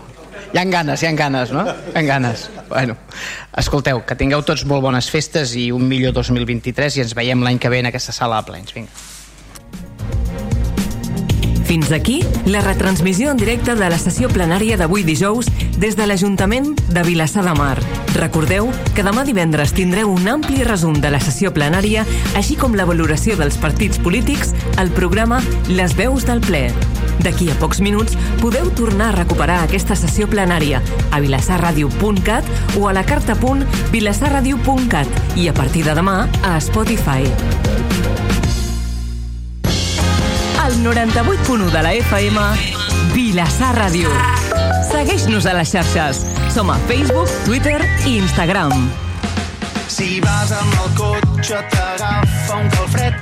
Hi ha ganes, hi ha ganes, no? Hi ha ganes. Bueno, escolteu, que tingueu tots molt bones festes i un millor 2023 i ens veiem l'any que ve en aquesta sala de plens. Vinga. Fins aquí la retransmissió en directe de la sessió plenària d'avui dijous des de l'Ajuntament de Vilassar de Mar. Recordeu que demà divendres tindreu un ampli resum de la sessió plenària, així com la valoració dels partits polítics al programa Les veus del ple. D'aquí a pocs minuts podeu tornar a recuperar aquesta sessió plenària a vilassarradio.cat o a la carta.vilassarradio.cat i a partir de demà a Spotify. Al 98.1 de la FM, Vilassar Ràdio. Segueix-nos a les xarxes. Som a Facebook, Twitter i Instagram. Si vas amb el cotxe t'agafa un calfred.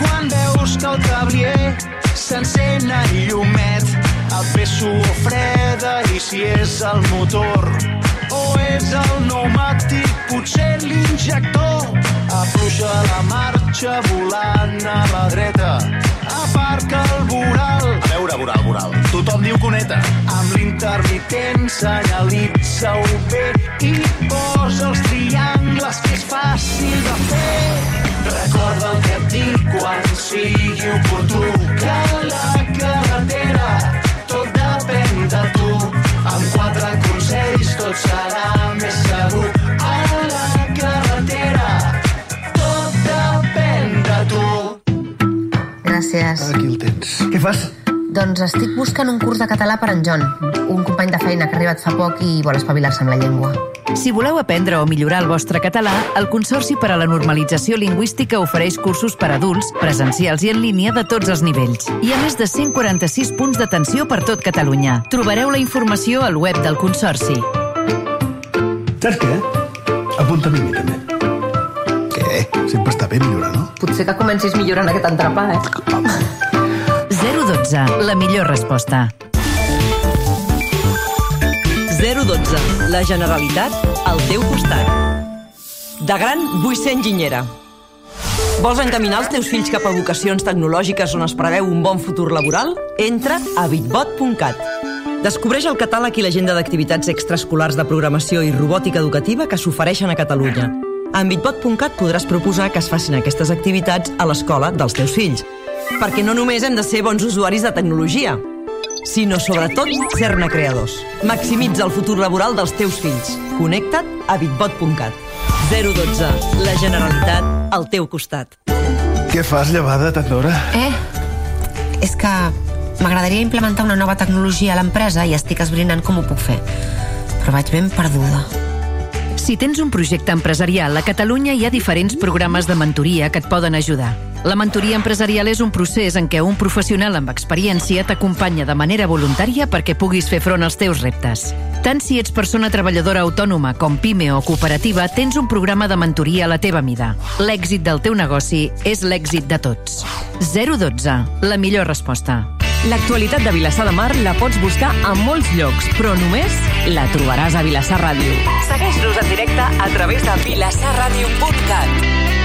Quan veus que el tablier s'encén el llumet et ve suor freda i si és el motor. O és el pneumàtic potser l'injector. Afluixa la marxa volant a la dreta. Aparca el voral Voral, voral. Tothom diu coneta. amb l'intermitent senyalitza-ho bé i posa els triangles que és fàcil de fer. Recorda el que et dic quan sigui oportú, que la carretera tot depèn de tu. Amb quatre consells tot serà més segur. A la carretera tot depèn de tu. Gràcies. Aquí el tens. Què fas? Doncs estic buscant un curs de català per en John, un company de feina que ha arribat fa poc i vol espavilar-se amb la llengua. Si voleu aprendre o millorar el vostre català, el Consorci per a la Normalització Lingüística ofereix cursos per a adults, presencials i en línia de tots els nivells. Hi ha més de 146 punts d'atenció per tot Catalunya. Trobareu la informació al web del Consorci. Saps què? Apunta-m'hi a mi també. Què? Sempre està bé millorar, no? Potser que comencis millorant aquest entrepà, eh? 012, la millor resposta. 012. La Generalitat al teu costat. De gran vull ser enginyera. Vols encaminar els teus fills cap a vocacions tecnològiques on es preveu un bon futur laboral? Entra a bitbot.cat. Descobreix el catàleg i l'agenda d'activitats extraescolars de programació i robòtica educativa que s'ofereixen a Catalunya. En bitbot.cat podràs proposar que es facin aquestes activitats a l'escola dels teus fills. Perquè no només hem de ser bons usuaris de tecnologia, sinó sobretot ser-ne creadors. Maximitza el futur laboral dels teus fills. Connecta't a bitbot.cat. 012. La Generalitat al teu costat. Què fas, llevada, tant d'hora? Eh? És que m'agradaria implementar una nova tecnologia a l'empresa i estic esbrinant com ho puc fer. Però vaig ben perduda. Si tens un projecte empresarial, a Catalunya hi ha diferents programes de mentoria que et poden ajudar. La mentoria empresarial és un procés en què un professional amb experiència t'acompanya de manera voluntària perquè puguis fer front als teus reptes. Tant si ets persona treballadora autònoma com pime o cooperativa, tens un programa de mentoria a la teva mida. L'èxit del teu negoci és l'èxit de tots. 012. La millor resposta. L'actualitat de Vilassar de Mar la pots buscar a molts llocs, però només la trobaràs a Vilassar Ràdio. Segueix-nos en directe a través de vilassarradio.cat.